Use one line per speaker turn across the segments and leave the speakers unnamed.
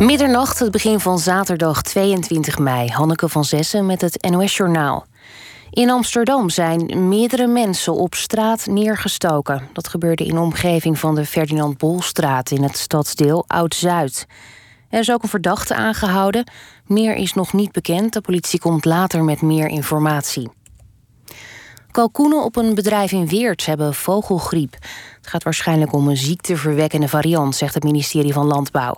Middernacht, het begin van zaterdag 22 mei. Hanneke van Zessen met het NOS-journaal. In Amsterdam zijn meerdere mensen op straat neergestoken. Dat gebeurde in de omgeving van de Ferdinand Bolstraat in het stadsdeel Oud-Zuid. Er is ook een verdachte aangehouden. Meer is nog niet bekend. De politie komt later met meer informatie. Kalkoenen op een bedrijf in Weert hebben vogelgriep. Het gaat waarschijnlijk om een ziekteverwekkende variant, zegt het ministerie van Landbouw.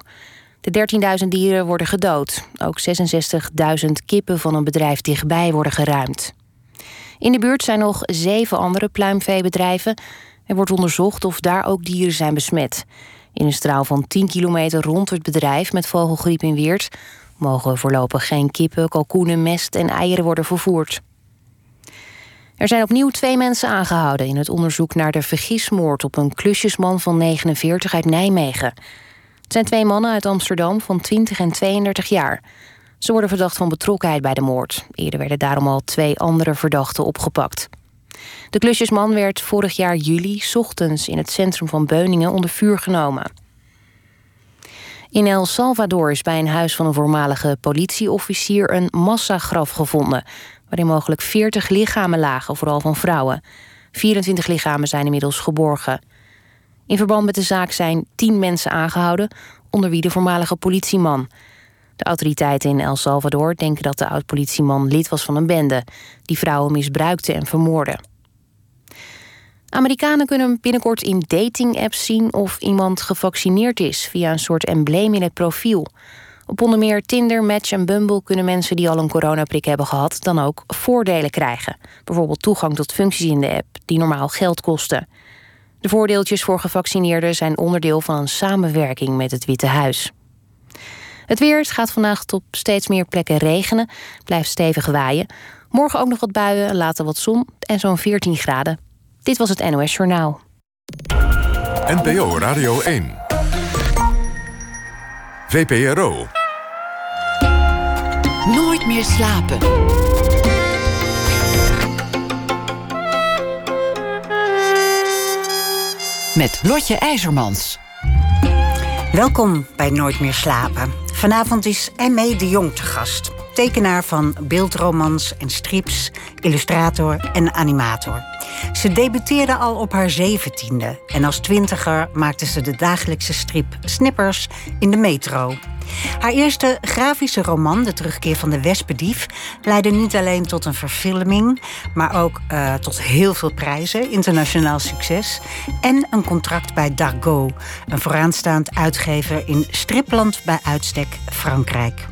De 13.000 dieren worden gedood. Ook 66.000 kippen van een bedrijf dichtbij worden geruimd. In de buurt zijn nog zeven andere pluimveebedrijven. Er wordt onderzocht of daar ook dieren zijn besmet. In een straal van 10 kilometer rond het bedrijf met vogelgriep in Weert mogen voorlopig geen kippen, kalkoenen, mest en eieren worden vervoerd. Er zijn opnieuw twee mensen aangehouden in het onderzoek naar de vergismoord op een klusjesman van 49 uit Nijmegen. Het zijn twee mannen uit Amsterdam van 20 en 32 jaar. Ze worden verdacht van betrokkenheid bij de moord. Eerder werden daarom al twee andere verdachten opgepakt. De klusjesman werd vorig jaar juli ochtends in het centrum van Beuningen onder vuur genomen. In El Salvador is bij een huis van een voormalige politieofficier een massagraf gevonden, waarin mogelijk 40 lichamen lagen, vooral van vrouwen. 24 lichamen zijn inmiddels geborgen. In verband met de zaak zijn 10 mensen aangehouden, onder wie de voormalige politieman. De autoriteiten in El Salvador denken dat de oud-politieman lid was van een bende die vrouwen misbruikte en vermoordde. Amerikanen kunnen binnenkort in dating-apps zien of iemand gevaccineerd is via een soort embleem in het profiel. Op onder meer Tinder, Match en Bumble kunnen mensen die al een coronaprik hebben gehad dan ook voordelen krijgen. Bijvoorbeeld toegang tot functies in de app die normaal geld kosten. De voordeeltjes voor gevaccineerden zijn onderdeel van een samenwerking met het Witte Huis. Het weer het gaat vandaag op steeds meer plekken regenen. Blijft stevig waaien. Morgen ook nog wat buien, later wat zon en zo'n 14 graden. Dit was het NOS Journaal.
NPO Radio 1. VPRO.
Nooit meer slapen. Met Lotje IJzermans.
Welkom bij Nooit meer slapen. Vanavond is M.E. de Jong te gast. Tekenaar van beeldromans en strips, illustrator en animator. Ze debuteerde al op haar zeventiende en als twintiger maakte ze de dagelijkse strip Snippers in de metro. Haar eerste grafische roman, De Terugkeer van de Wespendief, leidde niet alleen tot een verfilming, maar ook uh, tot heel veel prijzen, internationaal succes en een contract bij Dargaud, een vooraanstaand uitgever in stripland bij uitstek Frankrijk.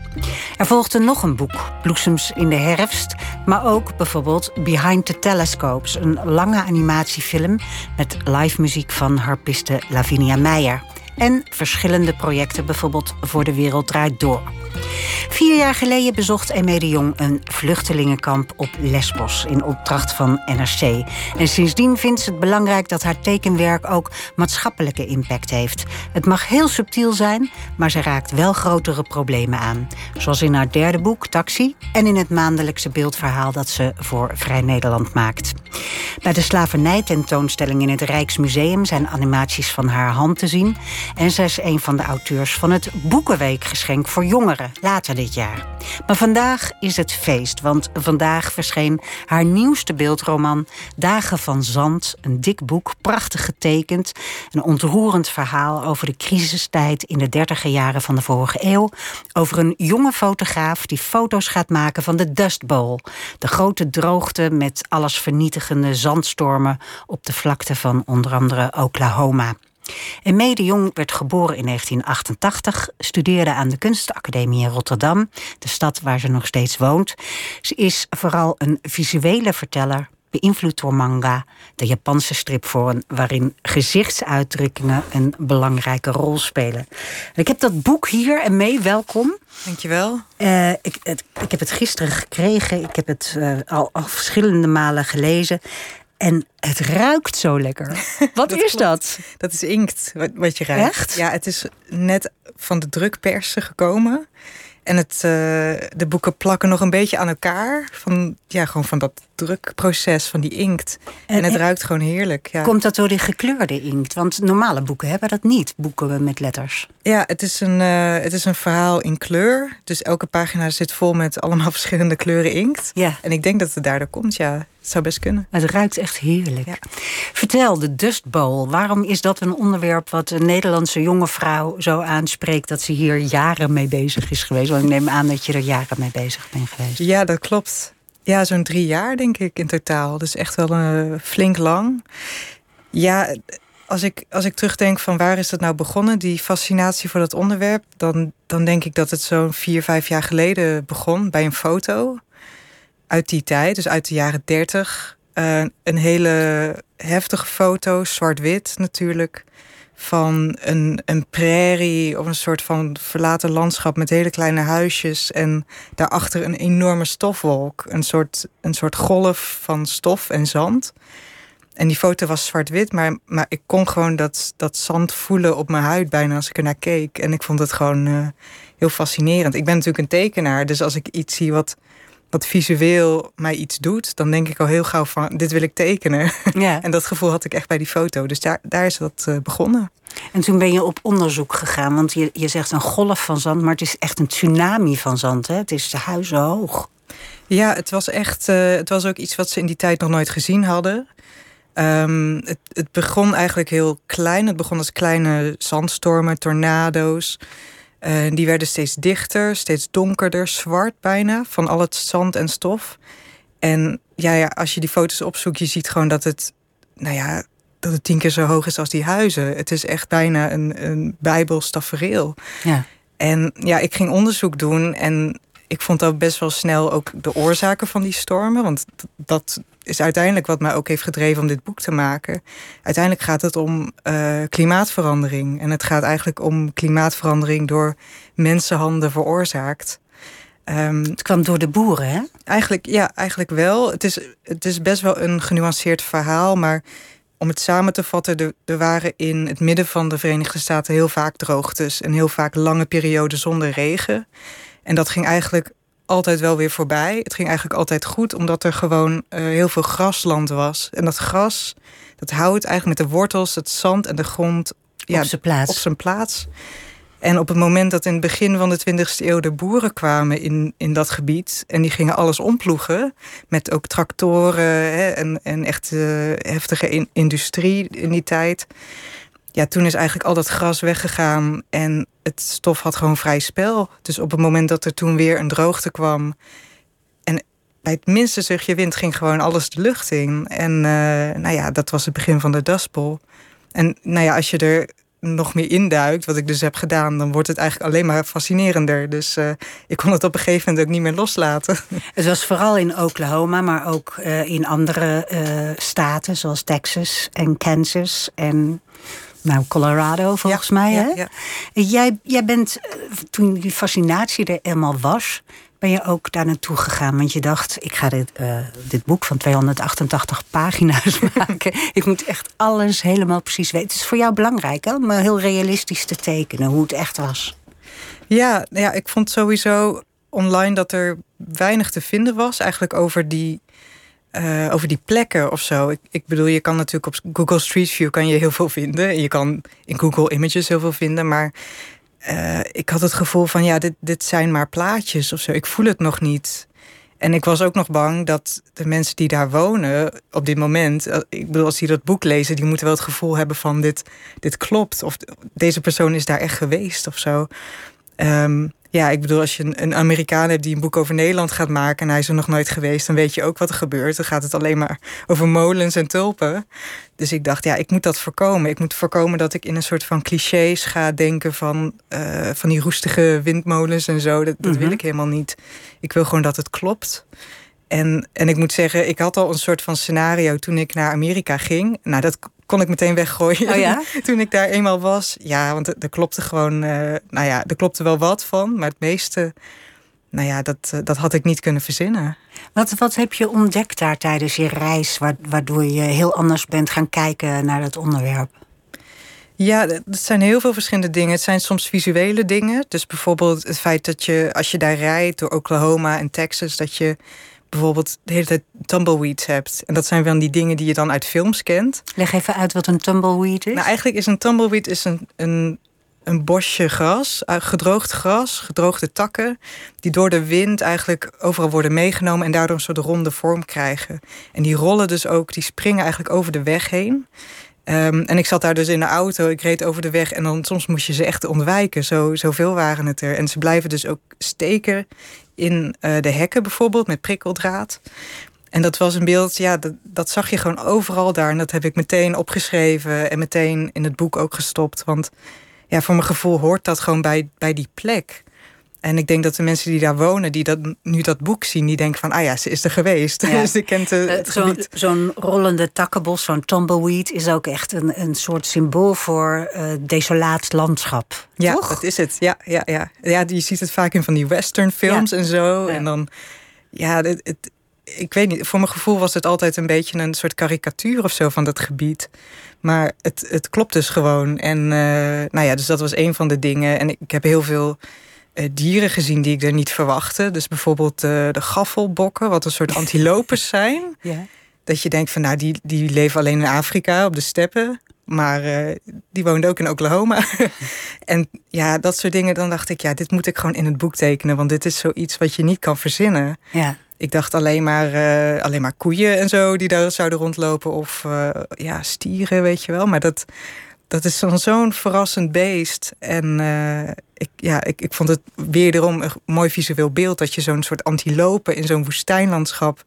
Er volgde nog een boek, Bloesems in de herfst, maar ook bijvoorbeeld Behind the Telescopes, een lange animatiefilm met live muziek van harpiste Lavinia Meijer en verschillende projecten, bijvoorbeeld voor de Wereld Draait Door. Vier jaar geleden bezocht Eme de Jong een vluchtelingenkamp op Lesbos in opdracht van NRC. En sindsdien vindt ze het belangrijk dat haar tekenwerk ook maatschappelijke impact heeft. Het mag heel subtiel zijn, maar ze raakt wel grotere problemen aan. Zoals in haar derde boek, Taxi, en in het maandelijkse beeldverhaal dat ze voor Vrij Nederland maakt. Bij de slavernij-tentoonstelling in het Rijksmuseum zijn animaties van haar hand te zien. En zij is een van de auteurs van het Boekenweekgeschenk voor jongeren later dit jaar. Maar vandaag is het feest, want vandaag verscheen haar nieuwste beeldroman Dagen van Zand. Een dik boek, prachtig getekend. Een ontroerend verhaal over de crisistijd in de dertiger jaren van de vorige eeuw. Over een jonge fotograaf die foto's gaat maken van de Dust Bowl. De grote droogte met alles vernietigende zandstormen op de vlakte van onder andere Oklahoma. Emme de Jong werd geboren in 1988, studeerde aan de Kunstacademie in Rotterdam, de stad waar ze nog steeds woont. Ze is vooral een visuele verteller, beïnvloed door manga, de Japanse stripvorm, waarin gezichtsuitdrukkingen een belangrijke rol spelen. Ik heb dat boek hier en mee, welkom.
Dankjewel.
Uh, ik, het, ik heb het gisteren gekregen, ik heb het uh, al, al verschillende malen gelezen. En het ruikt zo lekker. Wat is dat?
Dat is inkt wat, je ruikt.
Echt?
Ja, het is net van de drukpersen gekomen. En het, uh, de boeken plakken nog een beetje aan elkaar. Van, ja, gewoon van dat drukproces van die inkt. En, het ruikt gewoon heerlijk. Ja.
Komt dat door die gekleurde inkt? Want normale boeken hebben dat niet, boeken met letters.
Ja, het is een, uh, het is een verhaal in kleur. Dus elke pagina zit vol met allemaal verschillende kleuren inkt.
Ja.
En ik denk dat het daardoor komt, ja. Zou best kunnen.
Het ruikt echt heerlijk. Ja. Vertel, de Dust Bowl. Waarom is dat een onderwerp wat een Nederlandse jonge vrouw zo aanspreekt... dat ze hier jaren mee bezig is geweest? Want ik neem aan dat je er jaren mee bezig bent geweest.
Ja, dat klopt. Ja, zo'n drie jaar denk ik in totaal. Dus echt wel een, eh, flink lang. Ja, als ik, als ik terugdenk van waar is dat nou begonnen, die fascinatie voor dat onderwerp, dan, dan denk ik dat het zo'n vier, vijf jaar geleden begon bij een foto uit die tijd, dus uit de jaren dertig. Uh, een hele heftige foto, zwart-wit natuurlijk, van een, een prairie of een soort van verlaten landschap met hele kleine huisjes en daarachter een enorme stofwolk, een soort, een soort golf van stof en zand. En die foto was zwart-wit, maar, maar ik kon gewoon dat, dat zand voelen op mijn huid bijna als ik er naar keek. En ik vond het gewoon uh, heel fascinerend. Ik ben natuurlijk een tekenaar, dus als ik iets zie wat, wat visueel mij iets doet, dan denk ik al heel gauw van dit wil ik tekenen.
Ja.
en dat gevoel had ik echt bij die foto. Dus daar, daar is dat uh, begonnen.
En toen ben je op onderzoek gegaan, want je, je zegt een golf van zand, maar het is echt een tsunami van zand. Hè? Het is de huizen hoog.
Ja, het was echt. Uh, het was ook iets wat ze in die tijd nog nooit gezien hadden. Um, het, het, begon eigenlijk heel klein. Het begon als kleine zandstormen, tornado's. Uh, die werden steeds dichter, steeds donkerder, zwart bijna, van al het zand en stof. En ja, ja, als je die foto's opzoekt, je ziet gewoon dat het, nou ja, dat het tien keer zo hoog is als die huizen. Het is echt bijna een, een bijbels tafereel.
Ja.
En ja, ik ging onderzoek doen en ik vond dat best wel snel ook de oorzaken van die stormen. Want dat is uiteindelijk wat mij ook heeft gedreven om dit boek te maken. Uiteindelijk gaat het om uh, klimaatverandering. En het gaat eigenlijk om klimaatverandering door mensenhanden veroorzaakt.
Um, het kwam door de boeren, hè?
Eigenlijk, ja, eigenlijk wel. Het is, het is best wel een genuanceerd verhaal, maar om het samen te vatten, er, er waren in het midden van de Verenigde Staten heel vaak droogtes en heel vaak lange perioden zonder regen. En dat ging eigenlijk altijd wel weer voorbij. Het ging eigenlijk altijd goed, omdat er gewoon uh, heel veel grasland was. En dat gras, dat houdt eigenlijk met de wortels, het zand en de grond
ja, op zijn plaats.
Op zijn plaats. En op het moment dat in het begin van de 20e eeuw de boeren kwamen in, in dat gebied... en die gingen alles omploegen, met ook tractoren hè, en, en echt uh, heftige in, industrie in die tijd ja, toen is eigenlijk al dat gras weggegaan en het stof had gewoon vrij spel. Dus op het moment dat er toen weer een droogte kwam en bij het minste zuchtje wind ging gewoon alles de lucht in. En uh, nou ja, dat was het begin van de daspel. En nou ja, als je er nog meer induikt, wat ik dus heb gedaan, dan wordt het eigenlijk alleen maar fascinerender. Dus uh, ik kon het op een gegeven moment ook niet meer loslaten.
Het was vooral in Oklahoma, maar ook uh, in andere staten zoals Texas en Kansas en nou, Colorado volgens
ja,
mij.
Ja,
hè?
ja.
Jij, jij bent, toen die fascinatie er eenmaal was, ben je ook daar naartoe gegaan. Want je dacht, ik ga dit, uh, dit boek van 288 pagina's maken. ik moet echt alles helemaal precies weten. Het is voor jou belangrijk hè, om heel realistisch te tekenen hoe het echt was.
Ja, ja, ik vond sowieso online dat er weinig te vinden was. Eigenlijk over die uh, over die plekken of zo. Ik, ik, bedoel, je kan natuurlijk op Google Street View kan je heel veel vinden. En je kan in Google Images heel veel vinden. Maar uh, ik had het gevoel van ja, dit, dit zijn maar plaatjes of zo. Ik voel het nog niet. En ik was ook nog bang dat de mensen die daar wonen op dit moment, ik bedoel, als die dat boek lezen, die moeten wel het gevoel hebben van dit, dit klopt. Of deze persoon is daar echt geweest of zo. Um, ja, ik bedoel, als je een, een Amerikaan hebt die een boek over Nederland gaat maken en hij is er nog nooit geweest, dan weet je ook wat er gebeurt. Dan gaat het alleen maar over molens en tulpen. Dus ik dacht, ja, ik moet dat voorkomen. Ik moet voorkomen dat ik in een soort van clichés ga denken van, uh, van die roestige windmolens en zo. Dat, dat mm -hmm. wil ik helemaal niet. Ik wil gewoon dat het klopt. En, en ik moet zeggen, ik had al een soort van scenario toen ik naar Amerika ging. Nou, dat kon ik meteen weggooien.
Oh ja?
toen ik daar eenmaal was. Ja, want er klopte gewoon, uh, nou ja, er klopte wel wat van. Maar het meeste, nou ja, dat, uh, dat had ik niet kunnen verzinnen.
Wat, wat heb je ontdekt daar tijdens je reis, waardoor je heel anders bent gaan kijken naar dat onderwerp?
Ja, het zijn heel veel verschillende dingen. Het zijn soms visuele dingen. Dus bijvoorbeeld het feit dat je, als je daar rijdt door Oklahoma en Texas, dat je bijvoorbeeld de hele tijd tumbleweeds hebt. En dat zijn van die dingen die je dan uit films kent.
Leg even uit wat een tumbleweed is.
Nou, eigenlijk is een tumbleweed is een, een, een bosje gras, uh, gedroogd gras, gedroogde takken, die door de wind eigenlijk overal worden meegenomen en daardoor een soort ronde vorm krijgen. En die rollen dus ook, die springen eigenlijk over de weg heen. Um, en ik zat daar dus in de auto, ik reed over de weg en dan soms moest je ze echt ontwijken. Zo, zoveel waren het er. En ze blijven dus ook steken in uh, de hekken bijvoorbeeld met prikkeldraad. En dat was een beeld, ja, dat, dat, zag je gewoon overal daar. En dat heb ik meteen opgeschreven en meteen in het boek ook gestopt. Want ja, voor mijn gevoel hoort dat gewoon bij, bij die plek. En ik denk dat de mensen die daar wonen, die dat, nu dat boek zien, die denken van, ah ja, ze is er geweest. Ja. ze kent het
Zo'n zo rollende takkenbos, zo'n tumbleweed, is ook echt een, een soort symbool voor uh, desolaat landschap.
Ja,
toch?
dat is het. Ja, ja, ja. ja, je ziet het vaak in van die western films ja. en zo. Ja. En dan, ja, het, het, ik weet niet, voor mijn gevoel was het altijd een beetje een soort karikatuur of zo van dat gebied. Maar het, het klopt dus gewoon. En uh, nou ja, dus dat was een van de dingen. En ik heb heel veel dieren gezien die ik er niet verwachtte. Dus bijvoorbeeld uh, de gaffelbokken, wat een soort antilopes zijn.
Ja.
Dat je denkt van nou, die, die leven alleen in Afrika op de steppen. Maar uh, die woonde ook in Oklahoma. en ja, dat soort dingen. Dan dacht ik, ja, dit moet ik gewoon in het boek tekenen. Want dit is zoiets wat je niet kan verzinnen.
Ja.
Ik dacht alleen maar, uh, alleen maar koeien en zo die daar zouden rondlopen. Of uh, ja, stieren, weet je wel. Maar dat, dat is zo'n zo verrassend beest. En ik, ja, ik, ik vond het wederom een mooi visueel beeld. Dat je zo'n soort antilopen in zo'n woestijnlandschap.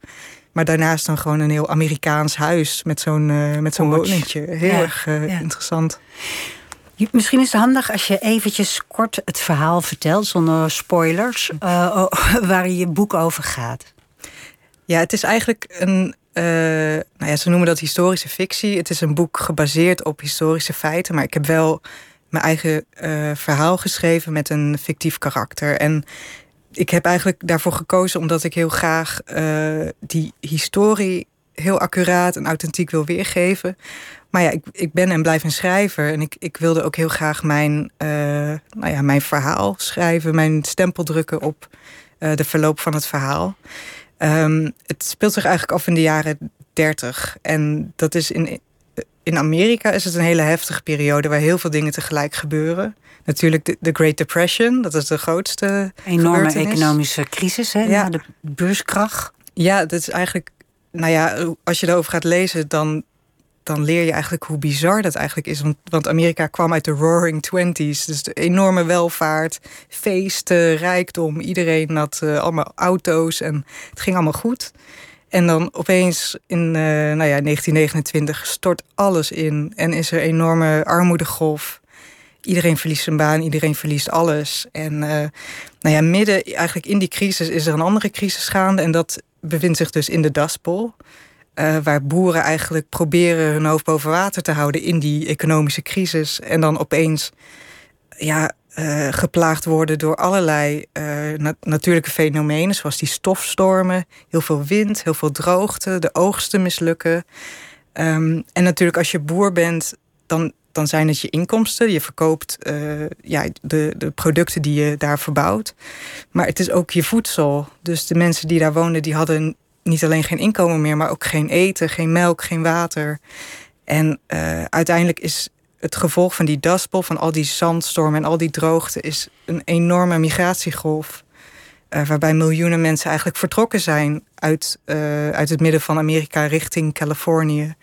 Maar daarnaast dan gewoon een heel Amerikaans huis met zo'n uh, met zo'n. Heel ja, erg uh, ja. interessant.
Misschien is het handig als je eventjes kort het verhaal vertelt, zonder spoilers, uh, waar je boek over gaat.
Ja, het is eigenlijk een. Uh, nou ja, ze noemen dat historische fictie. Het is een boek gebaseerd op historische feiten, maar ik heb wel mijn eigen uh, verhaal geschreven met een fictief karakter. En ik heb eigenlijk daarvoor gekozen omdat ik heel graag uh, die historie heel accuraat en authentiek wil weergeven. Maar ja, ik, ik ben en blijf een schrijver. En ik, ik wilde ook heel graag mijn, uh, nou ja, mijn verhaal schrijven, mijn stempel drukken op de verloop van het verhaal. Um, het speelt zich eigenlijk af in de jaren 30. En dat is in, in Amerika is het een hele heftige periode waar heel veel dingen tegelijk gebeuren. Natuurlijk de, de Great Depression, dat is de grootste.
Enorme economische crisis, hè? Ja. de beurskracht.
Ja, dat is eigenlijk. Nou ja, als je erover gaat lezen, dan, dan leer je eigenlijk hoe bizar dat eigenlijk is. Want, want Amerika kwam uit de Roaring Twenties. Dus de enorme welvaart, feesten, rijkdom. Iedereen had uh, allemaal auto's en het ging allemaal goed. En dan opeens in uh, nou ja, 1929 stort alles in en is er een enorme armoedegolf. Iedereen verliest zijn baan, iedereen verliest alles. En uh, nou ja, midden eigenlijk in die crisis is er een andere crisis gaande. En dat bevindt zich dus in de Daspol. Uh, waar boeren eigenlijk proberen hun hoofd boven water te houden in die economische crisis. En dan opeens ja, uh, geplaagd worden door allerlei nat natuurlijke fenomenen, zoals die stofstormen, heel veel wind, heel veel droogte, de oogsten mislukken. Um, en natuurlijk, als je boer bent, dan, dan zijn het je inkomsten. Je verkoopt uh, ja, de, de producten die je daar verbouwt. Maar het is ook je voedsel. Dus de mensen die daar woonden, die hadden niet alleen geen inkomen meer, maar ook geen eten, geen melk, geen water. En uiteindelijk is het gevolg van die daspel, van al die zandstormen en al die droogte, is een enorme migratiegolf. Uh, waarbij miljoenen mensen eigenlijk vertrokken zijn uit, uh, uit het midden van Amerika richting Californië.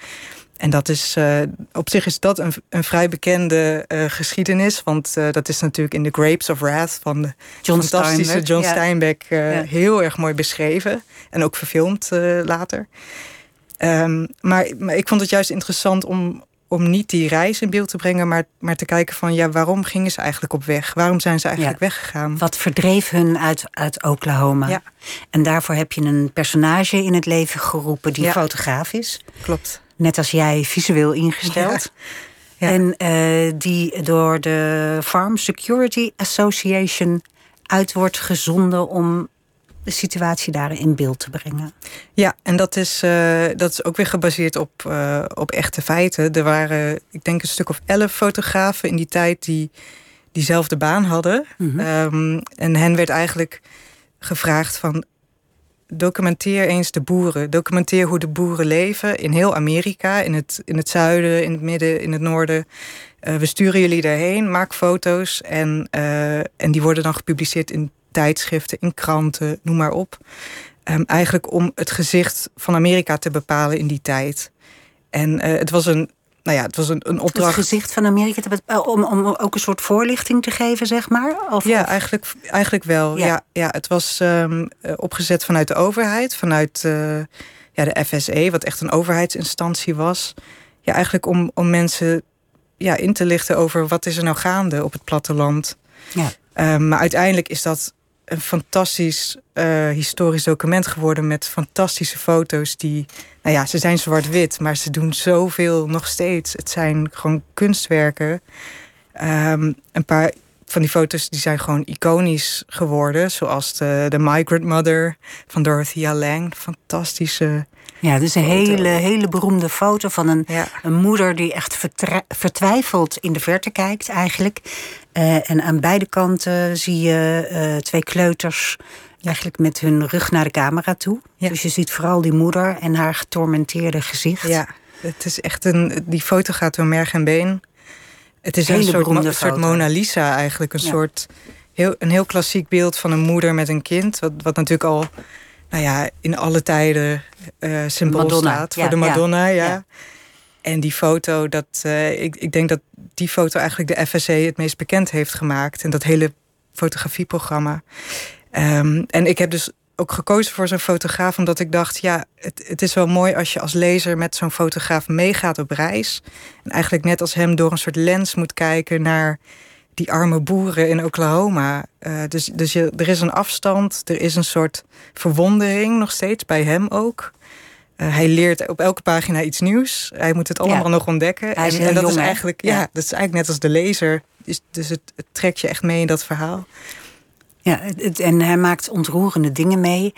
En dat is, uh, op zich is dat een, een vrij bekende geschiedenis. Want dat is natuurlijk in The Grapes of Wrath van de
John
fantastische
Steinbeck.
John. Steinbeck
Ja.
heel erg mooi beschreven. En ook verfilmd later. Um, maar, maar ik vond het juist interessant om, om niet die reis in beeld te brengen, maar, maar te kijken van ja, waarom gingen ze eigenlijk op weg? Waarom zijn ze eigenlijk
Ja.
weggegaan?
Wat verdreef hun uit, uit Oklahoma?
Ja.
En daarvoor heb je een personage in het leven geroepen die
Ja.
fotograaf is.
Klopt.
Net als jij visueel ingesteld.
Ja.
En eh, die door de Farm Security Association uit wordt gezonden om de situatie daar in beeld te brengen.
Ja, en dat is, uh, dat is ook weer gebaseerd op, uh, op echte feiten. Er waren, ik denk, een stuk of elf fotografen in die tijd die diezelfde baan hadden.
Mhm.
Um, en hen werd eigenlijk gevraagd van... documenteer eens de boeren. Documenteer hoe de boeren leven in heel Amerika, in het, in het zuiden, in het midden, in het noorden. Uh, we sturen jullie daarheen, maak foto's en, en die worden dan gepubliceerd in tijdschriften, in kranten, noem maar op. Um, eigenlijk om het gezicht van Amerika te bepalen in die tijd. En uh, het was een nou ja, het was een, een opdracht.
Het gezicht van Amerika te om, om ook een soort voorlichting te geven, zeg maar?
Of, ja, Eigenlijk, eigenlijk wel. Ja. ja, het was um, opgezet vanuit de overheid, vanuit uh, ja, de FSE, wat echt een overheidsinstantie was. Ja, eigenlijk om, om mensen ja, in te lichten over wat is er nou gaande op het platteland. Ja. Um, maar uiteindelijk is dat een fantastisch uh, historisch document geworden met fantastische foto's die, nou ja, ze zijn zwart-wit, maar ze doen zoveel nog steeds. Het zijn gewoon kunstwerken. Um, een paar van die foto's die zijn gewoon iconisch geworden, zoals de, de Migrant Mother van Dorothea Lang, fantastische
ja, dus een hele, hele beroemde foto van een, een moeder die echt vertwijfeld in de verte kijkt eigenlijk. Uh, en aan beide kanten zie je uh, twee kleuters eigenlijk met hun rug naar de camera toe. Ja. Dus je ziet vooral die moeder en haar getormenteerde gezicht.
Ja, het is echt een. Die foto gaat door merg en been. Het is een soort, een soort Mona Lisa eigenlijk. Een soort heel, een heel klassiek beeld van een moeder met een kind. Wat, wat natuurlijk al nou ja, in alle tijden uh, symbool Madonna. staat voor de Madonna. Ja. ja. En die foto, dat, uh, ik, ik denk dat die foto eigenlijk de FSC het meest bekend heeft gemaakt. En dat hele fotografieprogramma. Um, en ik heb dus ook gekozen voor zo'n fotograaf, omdat ik dacht, ja, het, het is wel mooi als je als lezer met zo'n fotograaf meegaat op reis. En eigenlijk net als hem door een soort lens moet kijken naar die arme boeren in Oklahoma. Uh, dus dus je, er is een afstand, er is een soort verwondering nog steeds bij hem ook. Uh, hij leert op elke pagina iets nieuws. Hij moet het allemaal nog ontdekken.
Hij is en, en dat
is eigenlijk, ja. dat is eigenlijk net als de lezer. Dus, dus het, het trekt je echt mee in dat verhaal.
Ja, het, en hij maakt ontroerende dingen mee.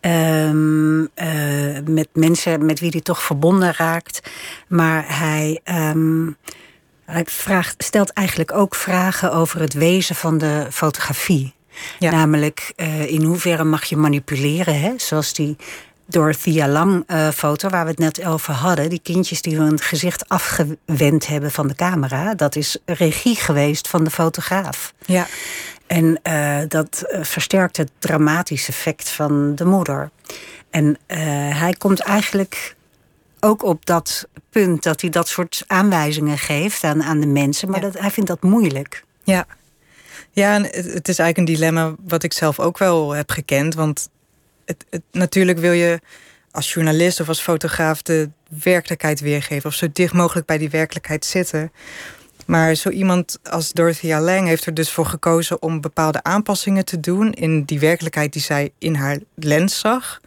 Um, uh, met mensen met wie hij toch verbonden raakt. Maar hij. Um, hij vraagt, stelt eigenlijk ook vragen over het wezen van de fotografie. Namelijk, uh, in hoeverre mag je manipuleren? Hè? Zoals die Dorothea Lang uh, foto, waar we het net over hadden. Die kindjes die hun gezicht afgewend hebben van de camera. Dat is regie geweest van de fotograaf.
Ja.
En uh, dat versterkt het dramatische effect van de moeder. En hij komt eigenlijk ook op dat punt dat hij dat soort aanwijzingen geeft aan, aan de mensen. Maar dat, hij vindt dat moeilijk.
Ja, ja en het, is eigenlijk een dilemma wat ik zelf ook wel heb gekend. Want het, het, natuurlijk wil je als journalist of als fotograaf de werkelijkheid weergeven. Of zo dicht mogelijk bij die werkelijkheid zitten. Maar zo iemand als Dorothea Lang heeft er dus voor gekozen om bepaalde aanpassingen te doen in die werkelijkheid die zij in haar lens zag.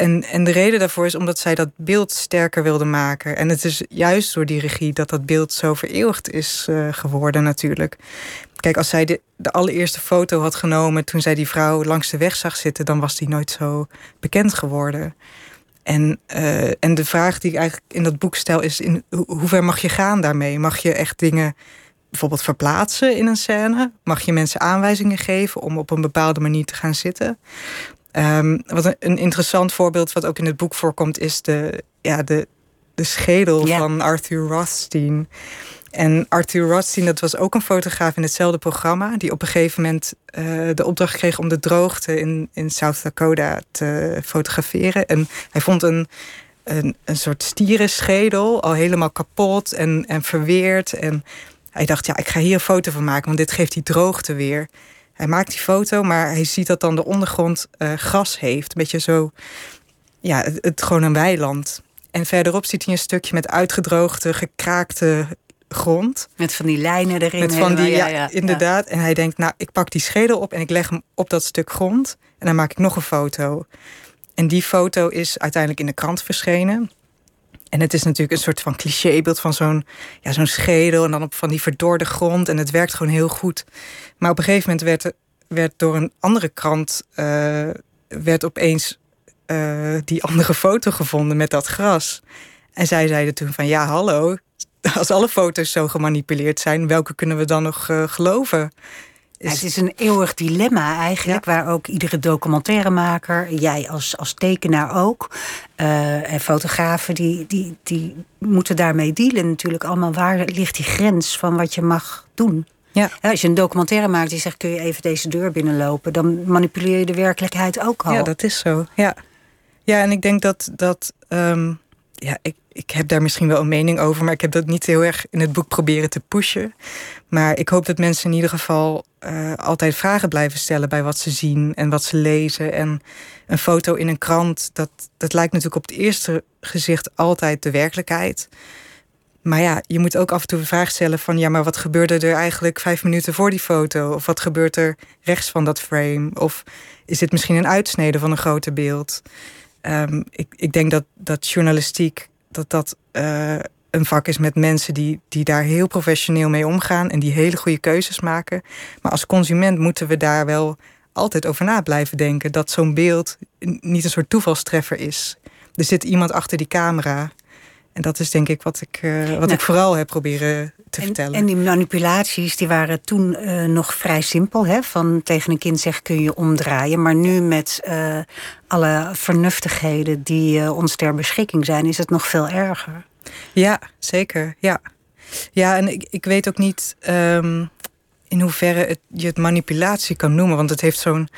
En, en de reden daarvoor is omdat zij dat beeld sterker wilde maken. En het is juist door die regie dat dat beeld zo vereeuwigd is uh, geworden natuurlijk. Kijk, als zij de, de allereerste foto had genomen toen zij die vrouw langs de weg zag zitten, dan was die nooit zo bekend geworden. En, uh, en de vraag die ik eigenlijk in dat boek stel is: in hoe ver mag je gaan daarmee? Mag je echt dingen bijvoorbeeld verplaatsen in een scène? Mag je mensen aanwijzingen geven om op een bepaalde manier te gaan zitten? Um, wat een, een, interessant voorbeeld wat ook in het boek voorkomt, is de, ja, de, de schedel van Arthur Rothstein. En Arthur Rothstein, dat was ook een fotograaf in hetzelfde programma, die op een gegeven moment uh, de opdracht kreeg om de droogte in, in South Dakota te fotograferen. En hij vond een, een, een soort stierenschedel, al helemaal kapot en, en verweerd. En hij dacht, ja, ik ga hier een foto van maken, want dit geeft die droogte weer. Hij maakt die foto, maar hij ziet dat dan de ondergrond uh, gras heeft. Een beetje zo, ja, het, het, gewoon een weiland. En verderop ziet hij een stukje met uitgedroogde, gekraakte grond.
Met van die lijnen erin.
Met van die, ja, ja, inderdaad. En hij denkt, nou, ik pak die schedel op en ik leg hem op dat stuk grond. En dan maak ik nog een foto. En die foto is uiteindelijk in de krant verschenen. En het is natuurlijk een soort van clichébeeld van zo'n ja, zo'n schedel en dan op van die verdorde grond. En het werkt gewoon heel goed. Maar op een gegeven moment werd, werd door een andere krant uh, werd opeens uh, die andere foto gevonden met dat gras. En zij zeiden toen van ja, hallo, als alle foto's zo gemanipuleerd zijn, welke kunnen we dan nog uh, geloven?
Het is een eeuwig dilemma eigenlijk, waar ook iedere documentairemaker, jij als, als tekenaar ook, uh, en fotografen, die, die, die moeten daarmee dealen natuurlijk allemaal. Waar ligt die grens van wat je mag doen? Ja. Als je een documentaire maakt die zegt: kun je even deze deur binnenlopen, dan manipuleer je de werkelijkheid ook al.
Ja, dat is zo. Ja, ja en ik denk dat. dat um, ja, ik, ik heb daar misschien wel een mening over, maar ik heb dat niet heel erg in het boek proberen te pushen. Maar ik hoop dat mensen in ieder geval uh, altijd vragen blijven stellen bij wat ze zien en wat ze lezen. En een foto in een krant, dat, dat lijkt natuurlijk op het eerste gezicht altijd de werkelijkheid. Maar ja, je moet ook af en toe de vraag stellen van... ja, maar wat gebeurde er eigenlijk vijf minuten voor die foto? Of wat gebeurt er rechts van dat frame? Of is dit misschien een uitsnede van een groter beeld? Um, ik, ik denk dat, dat journalistiek dat dat uh, een vak is met mensen die, die daar heel professioneel mee omgaan... en die hele goede keuzes maken. Maar als consument moeten we daar wel altijd over na blijven denken... dat zo'n beeld niet een soort toevalstreffer is. Er zit iemand achter die camera... En dat is denk ik wat ik, uh, wat nou, ik vooral heb proberen te
en,
vertellen.
En die manipulaties die waren toen uh, nog vrij simpel. Hè? Van tegen een kind zeggen kun je omdraaien. Maar nu met uh, alle vernuftigheden die ons ter beschikking zijn... is het nog veel erger.
Ja, zeker. Ja, ja en ik, ik weet ook niet um, in hoeverre het, je het manipulatie kan noemen. Want het heeft zo'n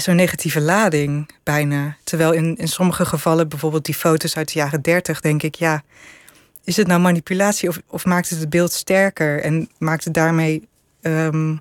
zo'n negatieve lading bijna. Terwijl in, in sommige gevallen, bijvoorbeeld die foto's uit de jaren 30, denk ik, ja, is het nou manipulatie of, of maakt het het beeld sterker en maakt het daarmee. Um,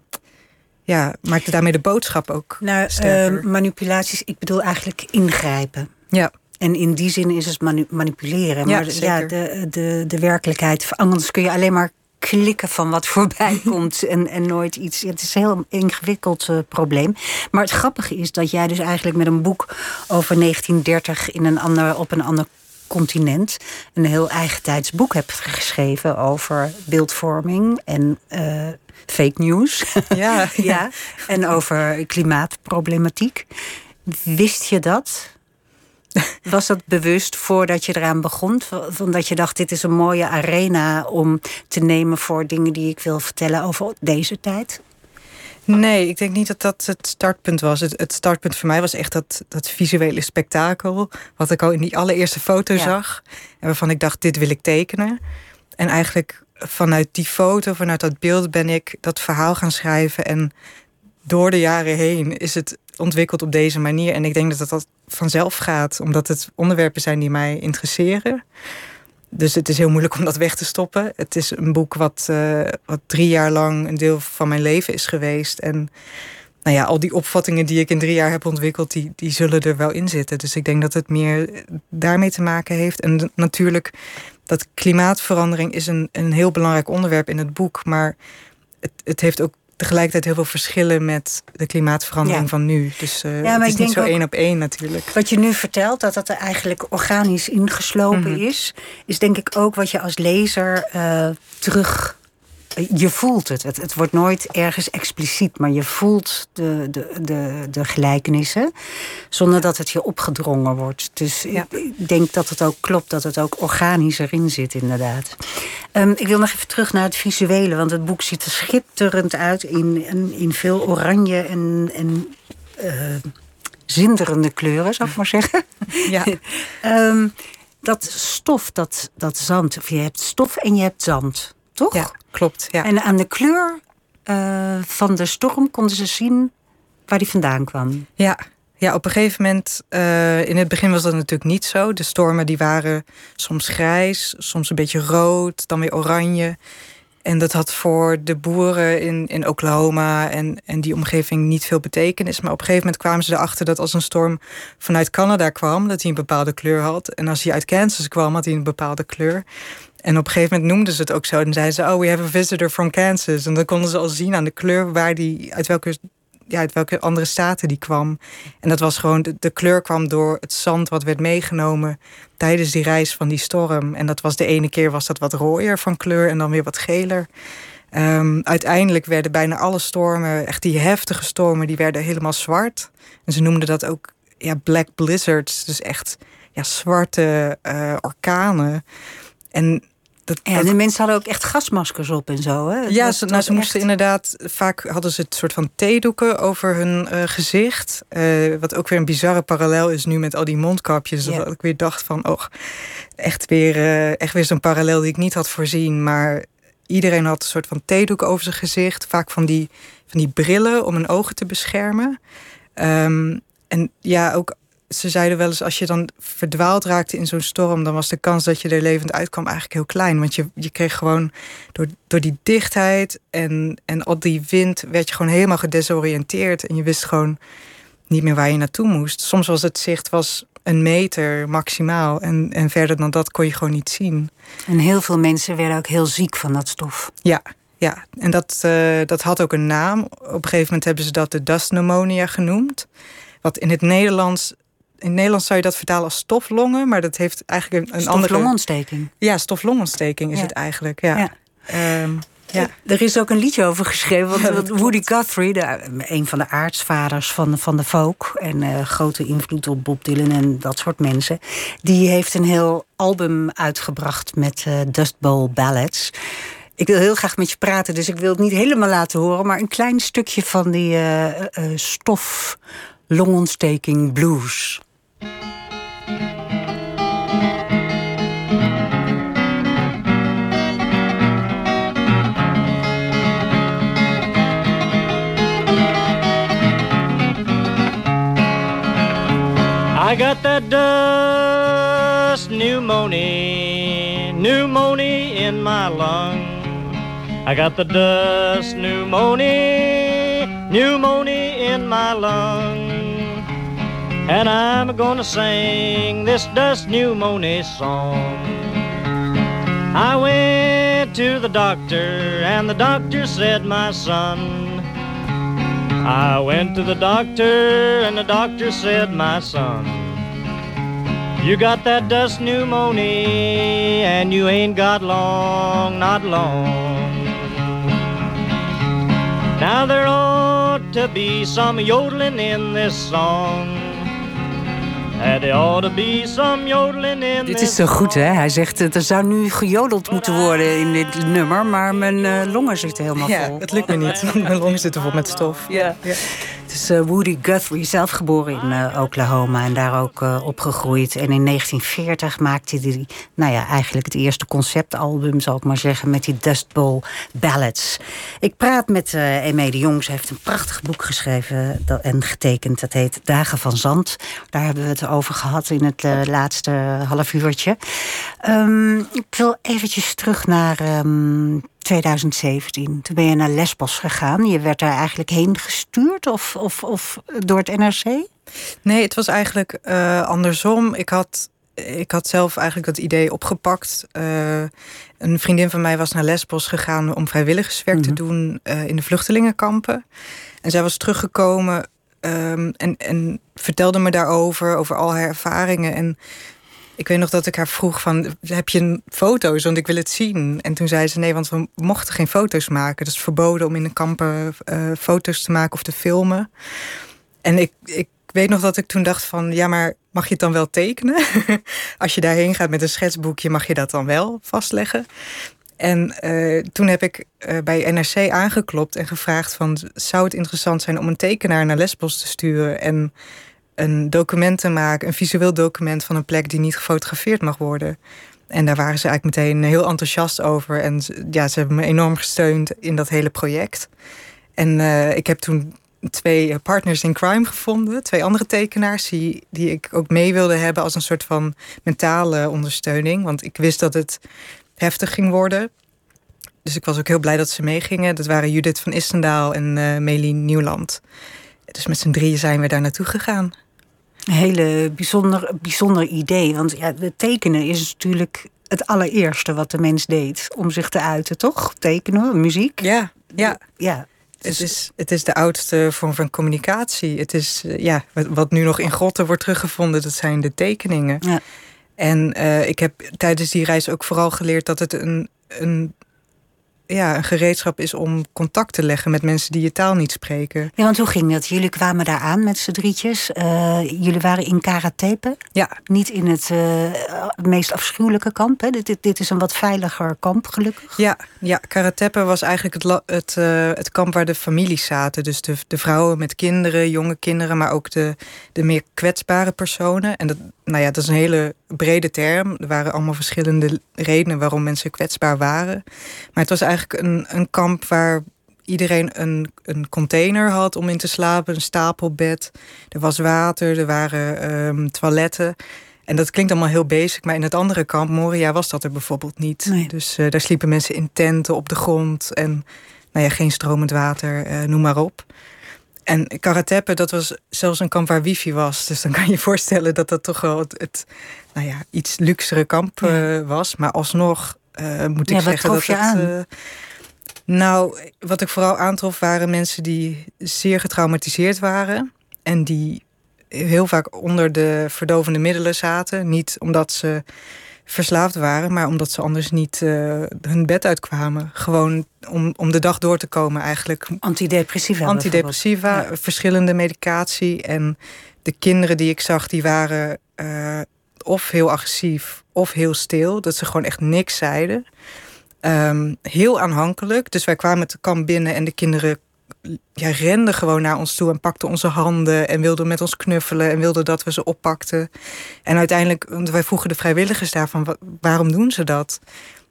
ja, maakt het daarmee de boodschap ook nou, sterker?
Uh, manipulaties, ik bedoel eigenlijk ingrijpen.
Ja.
En in die zin is het manu manipuleren. Maar ja, ja, de, de, de werkelijkheid. Anders kun je alleen maar klikken van wat voorbij komt en, en nooit iets. Het is een heel ingewikkeld uh, probleem. Maar het grappige is dat jij dus eigenlijk met een boek over 1930 in een ander, op een ander continent een heel eigentijds boek hebt geschreven over beeldvorming en uh, fake news.
Ja,
ja. En over klimaatproblematiek. Wist je dat? Was dat bewust voordat je eraan begon? Van dat je dacht, dit is een mooie arena om te nemen voor dingen die ik wil vertellen over deze tijd?
Nee, ik denk niet dat dat het startpunt was. Het, het startpunt voor mij was echt dat, dat visuele spektakel. Wat ik al in die allereerste foto zag. En waarvan ik dacht, dit wil ik tekenen. En eigenlijk vanuit die foto, vanuit dat beeld ben ik dat verhaal gaan schrijven. En door de jaren heen is het ontwikkeld op deze manier. En ik denk dat dat vanzelf gaat, omdat het onderwerpen zijn die mij interesseren. Dus het is heel moeilijk om dat weg te stoppen. Het is een boek wat, uh, wat drie jaar lang een deel van mijn leven is geweest. En nou ja, al die opvattingen die ik in drie jaar heb ontwikkeld, die, die zullen er wel in zitten. Dus ik denk dat het meer daarmee te maken heeft. En natuurlijk, dat klimaatverandering is een, een heel belangrijk onderwerp in het boek. Maar het, het heeft ook tegelijkertijd heel veel verschillen met de klimaatverandering van nu. Dus uh, ja, het is niet zo één op één natuurlijk.
Wat je nu vertelt, dat dat er eigenlijk organisch ingeslopen mhm. is... is denk ik ook wat je als lezer uh, terug je voelt het. het. het. wordt nooit ergens expliciet, maar je voelt de, de, de, de gelijkenissen zonder dat het je opgedrongen wordt. Dus ja. ik denk dat het ook klopt, dat het ook organisch erin zit, inderdaad. Um, ik wil nog even terug naar het visuele, want het boek ziet er schitterend uit in, in, in veel oranje en, en uh, zinderende kleuren, zou ik maar zeggen.
Ja.
um, dat stof, dat, dat zand, of je hebt stof en je hebt zand toch?
Ja, klopt. Ja.
En aan de kleur uh, van de storm konden ze zien waar die vandaan kwam.
Ja, ja, op een gegeven moment, uh, in het begin was dat natuurlijk niet zo. De stormen die waren soms grijs, soms een beetje rood, dan weer oranje. En dat had voor de boeren in, in Oklahoma en, en die omgeving niet veel betekenis. Maar op een gegeven moment kwamen ze erachter dat als een storm vanuit Canada kwam, dat hij een bepaalde kleur had. En als hij uit Kansas kwam, had hij een bepaalde kleur. En op een gegeven moment noemden ze het ook zo. En zeiden ze, oh, we have a visitor from Kansas. En dan konden ze al zien aan de kleur waar die, uit welke, ja, uit welke andere staten die kwam. En dat was gewoon, de, kleur kwam door het zand wat werd meegenomen tijdens die reis van die storm. En dat was de ene keer was dat wat rooier van kleur en dan weer wat geler. Um, uiteindelijk werden bijna alle stormen, echt die heftige stormen, die werden helemaal zwart. En ze noemden dat ook ja, black blizzards. Dus echt ja, zwarte uh, orkanen. En dat, dat-
de mensen hadden ook echt gasmaskers op en zo. Hè? Het
ja,
was-
ze, nou, ze moesten
echt-
inderdaad... Vaak hadden ze het soort van theedoeken over hun eh, gezicht. Eh, wat ook weer een bizarre parallel is nu met al die mondkapjes.
Ja.
Dat ik weer dacht van, oh, echt weer, eh, echt weer zo'n parallel die ik niet had voorzien. Maar iedereen had een soort van theedoek over zijn gezicht. Vaak van die, van die brillen om hun ogen te beschermen. Ehm, en ja, ook ze zeiden wel eens, als je dan verdwaald raakte in zo'n storm, dan was de kans dat je er levend uitkwam eigenlijk heel klein. Want je, je kreeg gewoon door, door die dichtheid en, en al die wind, werd je gewoon helemaal gedesoriënteerd. En je wist gewoon niet meer waar je naartoe moest. Soms was het zicht was een meter maximaal. En, en verder dan dat kon je gewoon niet zien.
En heel veel mensen werden ook heel ziek van dat stof.
Ja, ja. en dat, eh, dat had ook een naam. Op een gegeven moment hebben ze dat de dust pneumonia genoemd. Wat in het Nederlands... In het Nederlands zou je dat vertalen als stoflongen, maar dat heeft eigenlijk een, een andere...
Stoflongontsteking.
Ja, stoflongontsteking is
Ja.
het eigenlijk. Ja.
Ja.
Ehm, ja.
Er is ook een liedje over geschreven. Want, Woody Guthrie, de, een van de aartsvaders van, van de folk... en eh, grote invloed op Bob Dylan en dat soort mensen... die heeft een heel album uitgebracht met eh, Dust Bowl ballads. Ik wil heel graag met je praten, dus ik wil het niet helemaal laten horen... maar een klein stukje van die eh eh, stof longontsteking blues.
I got that dust pneumonia, pneumonia in my lung. I got the dust pneumonia, pneumonia in my lung. And I'm gonna sing this dust pneumonia song. I went to the doctor, and the doctor said, My son, I went to the doctor, and the doctor said, My son, you got that dust pneumonia, and you ain't got long, not long. Now there ought to be some yodeling in this song.
Dit
this
is zo goed, hè? Hij zegt, eh, er zou nu gejodeld moeten worden in dit nummer... maar mijn eh, longen zitten helemaal
ja,
vol.
het lukt me niet. want Mijn longen zitten vol met stof.
Ja.
Ja.
Het eh, Woody Guthrie, zelf geboren in eh, Oklahoma en daar ook eh, opgegroeid. En in 1940 maakte hij, nou ja, eigenlijk het eerste conceptalbum, zal ik maar zeggen, met die Dust Bowl Ballads. Ik praat met Eme de Jong. Ze heeft een prachtig boek geschreven en getekend. Dat heet Dagen van Zand. Daar hebben we het over gehad in het laatste half uurtje. Ehm, ik wil eventjes terug naar ehm, 2017. Toen ben je naar Lesbos gegaan. Je werd daar eigenlijk heen gestuurd of, of, of door het NRC?
Nee, het was eigenlijk eh, andersom. Ik had, ik had zelf eigenlijk dat idee opgepakt. Eh, een vriendin van mij was naar Lesbos gegaan om vrijwilligerswerk te doen eh, in de vluchtelingenkampen. En zij was teruggekomen ehm, en, en vertelde me daarover, over al haar ervaringen. En ik weet nog dat ik haar vroeg van, heb je foto's? Want ik wil het zien. En toen zei ze, nee, want we mochten geen foto's maken. Het is verboden om in de kampen eh, foto's te maken of te filmen. En ik, ik weet nog dat ik toen dacht van... ja, maar mag je het dan wel tekenen? Als je daarheen gaat met een schetsboekje... mag je dat dan wel vastleggen? En eh, toen heb ik eh, bij NRC aangeklopt en gevraagd van... zou het interessant zijn om een tekenaar naar Lesbos te sturen... en een document te maken, een visueel document... van een plek die niet gefotografeerd mag worden... En daar waren ze eigenlijk meteen heel enthousiast over. En ja, ze hebben me enorm gesteund in dat hele project. En eh, ik heb toen twee eh, partners in crime gevonden. Twee andere tekenaars die, die ik ook mee wilde hebben als een soort van mentale ondersteuning. Want ik wist dat het heftig ging worden. Dus ik was ook heel blij dat ze meegingen. Dat waren Judith van Istendaal en eh Melien Nieuwland. Dus met z'n drieën zijn we daar naartoe gegaan.
Een hele bijzonder, bijzonder idee. Want ja, het tekenen is natuurlijk het allereerste wat de mens deed. Om zich te uiten, toch? Tekenen, muziek.
Ja, ja.
Ja.
Het is, het is de oudste vorm van communicatie. Het is, eh, ja, wat, nu nog in grotten wordt teruggevonden, dat zijn de tekeningen.
Ja.
En eh, ik heb tijdens die reis ook vooral geleerd dat het een, een ja, een gereedschap is om contact te leggen met mensen die je taal niet spreken.
Ja, want hoe ging dat? Jullie kwamen daar aan met z'n drietjes. Uh, jullie waren in Karatepe.
Ja.
Niet in het, uh, het meest afschuwelijke kamp. Hè? Dit, dit, dit, is een wat veiliger kamp, gelukkig.
Ja, ja Karatepe was eigenlijk het, het, uh, het kamp waar de families zaten. Dus de, de vrouwen met kinderen, jonge kinderen, maar ook de, de meer kwetsbare personen. En dat, nou ja, dat is een hele brede term. Er waren allemaal verschillende redenen waarom mensen kwetsbaar waren. Maar het was eigenlijk een, een kamp waar iedereen een, een container had om in te slapen, een stapelbed. Er was water, er waren um, toiletten. En dat klinkt allemaal heel basic, maar in het andere kamp, Moria, was dat er bijvoorbeeld niet.
Nee.
Dus uh, daar sliepen mensen in tenten op de grond en nou ja, geen stromend water, uh, noem maar op. En Karatepe, dat was zelfs een kamp waar wifi was. Dus dan kan je je voorstellen dat dat toch wel het, het nou ja, iets luxere kamp uh, was. Maar alsnog uh, moet ik
ja,
zeggen
dat
het.
Aan?
Uh, nou, wat ik vooral aantrof waren mensen die zeer getraumatiseerd waren. En die heel vaak onder de verdovende middelen zaten. Niet omdat ze verslaafd waren, maar omdat ze anders niet uh, hun bed uitkwamen. Gewoon om, om de dag door te komen eigenlijk.
Antidepressiva.
Antidepressiva, ja. verschillende medicatie. En de kinderen die ik zag, die waren uh, of heel agressief of heel stil. Dat ze gewoon echt niks zeiden. Um, heel aanhankelijk. Dus wij kwamen het kamp binnen en de kinderen ja, renden gewoon naar ons toe en pakten onze handen en wilden met ons knuffelen en wilden dat we ze oppakten. En uiteindelijk, wij vroegen de vrijwilligers daarvan, waarom doen ze dat?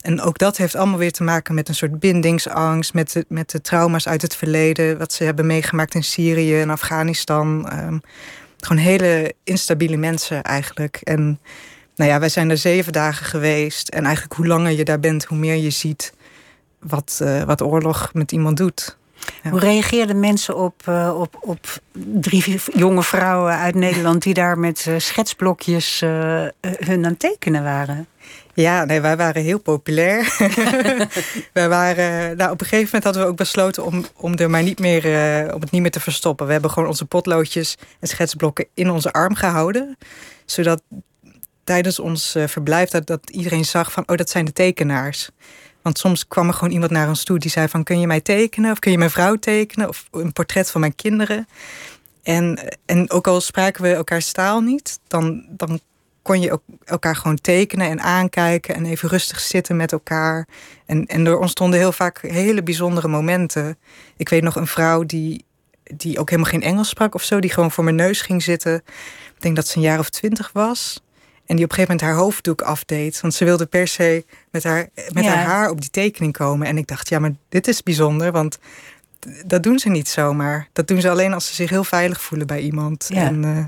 En ook dat heeft allemaal weer te maken met een soort bindingsangst, met de, met de trauma's uit het verleden, wat ze hebben meegemaakt in Syrië en Afghanistan. Um, gewoon hele instabiele mensen eigenlijk. En nou ja, wij zijn er zeven dagen geweest. En eigenlijk hoe langer je daar bent, hoe meer je ziet wat, uh, wat oorlog met iemand doet.
Ja. Hoe reageerden mensen op, uh, op, op drie jonge vrouwen uit Nederland die daar met uh, schetsblokjes uh, hun aan tekenen waren?
Ja, nee, wij waren heel populair. wij waren, nou, op een gegeven moment hadden we ook besloten om, om, er maar niet meer, om het niet meer te verstoppen. We hebben gewoon onze potloodjes en schetsblokken in onze arm gehouden. Zodat tijdens ons verblijf dat, dat iedereen zag van, oh, dat zijn de tekenaars. Want soms kwam er gewoon iemand naar ons toe die zei van... kun je mij tekenen of kun je mijn vrouw tekenen... of een portret van mijn kinderen. En, en ook al spraken we elkaars taal niet... dan, dan kon je ook elkaar gewoon tekenen en aankijken... en even rustig zitten met elkaar. En, en er ontstonden heel vaak hele bijzondere momenten. Ik weet nog een vrouw die, die ook helemaal geen Engels sprak of zo... die gewoon voor mijn neus ging zitten. Ik denk dat ze een jaar of twintig was... En die op een gegeven moment haar hoofddoek afdeed. Want ze wilde per se met, haar, met
Ja.
haar haar op die tekening komen. En ik dacht, ja, maar dit is bijzonder. Want dat doen ze niet zomaar. Dat doen ze alleen als ze zich heel veilig voelen bij iemand.
Ja.
En eh,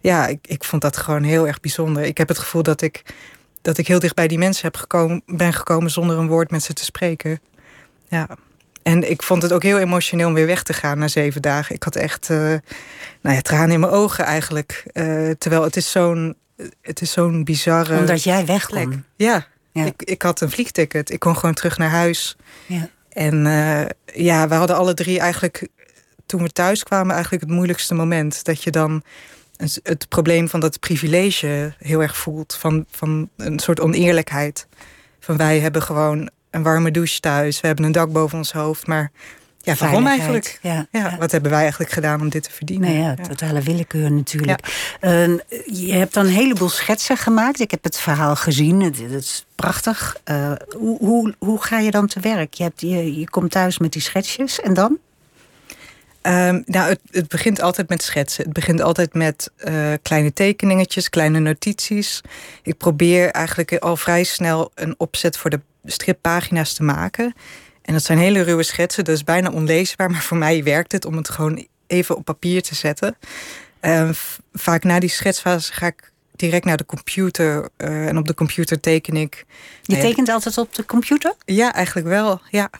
ja, ik, ik vond dat gewoon heel erg bijzonder. Ik heb het gevoel dat ik, dat ik heel dicht bij die mensen heb gekomen, ben gekomen zonder een woord met ze te spreken. Ja. En ik vond het ook heel emotioneel om weer weg te gaan na zeven dagen. Ik had echt eh, nou ja, tranen in mijn ogen eigenlijk. Eh, terwijl het is zo'n het is zo'n bizarre
Omdat jij weg kon.
Ja,
Ja.
Ik, ik had een vliegticket. Ik kon gewoon terug naar huis.
Ja.
En eh, ja, we hadden alle drie eigenlijk, toen we thuis kwamen, eigenlijk het moeilijkste moment. Dat je dan het probleem van dat privilege heel erg voelt. Van, van een soort oneerlijkheid. Van wij hebben gewoon een warme douche thuis. We hebben een dak boven ons hoofd. Maar ja, waarom eigenlijk?
Ja.
Ja,
ja.
wat hebben wij eigenlijk gedaan om dit te verdienen?
Nee, ja, totale willekeur natuurlijk. Eh, je hebt dan een heleboel schetsen gemaakt. Ik heb het verhaal gezien. Het, het is prachtig. Eh, hoe, hoe, hoe ga je dan te werk? Je, hebt, je, je komt thuis met die schetsjes en dan?
Ehm, nou, het, het begint altijd met schetsen. Het begint altijd met eh, kleine tekeningetjes, kleine notities. Ik probeer eigenlijk al vrij snel een opzet voor de strippagina's te maken. En dat zijn hele ruwe schetsen, dus bijna onleesbaar. Maar voor mij werkt het om het gewoon even op papier te zetten. Ehm, vaak na die schetsfase ga ik direct naar de computer. eh, en op de computer teken ik.
Je
ja,
tekent altijd op de computer?
ja, eigenlijk wel. Ja,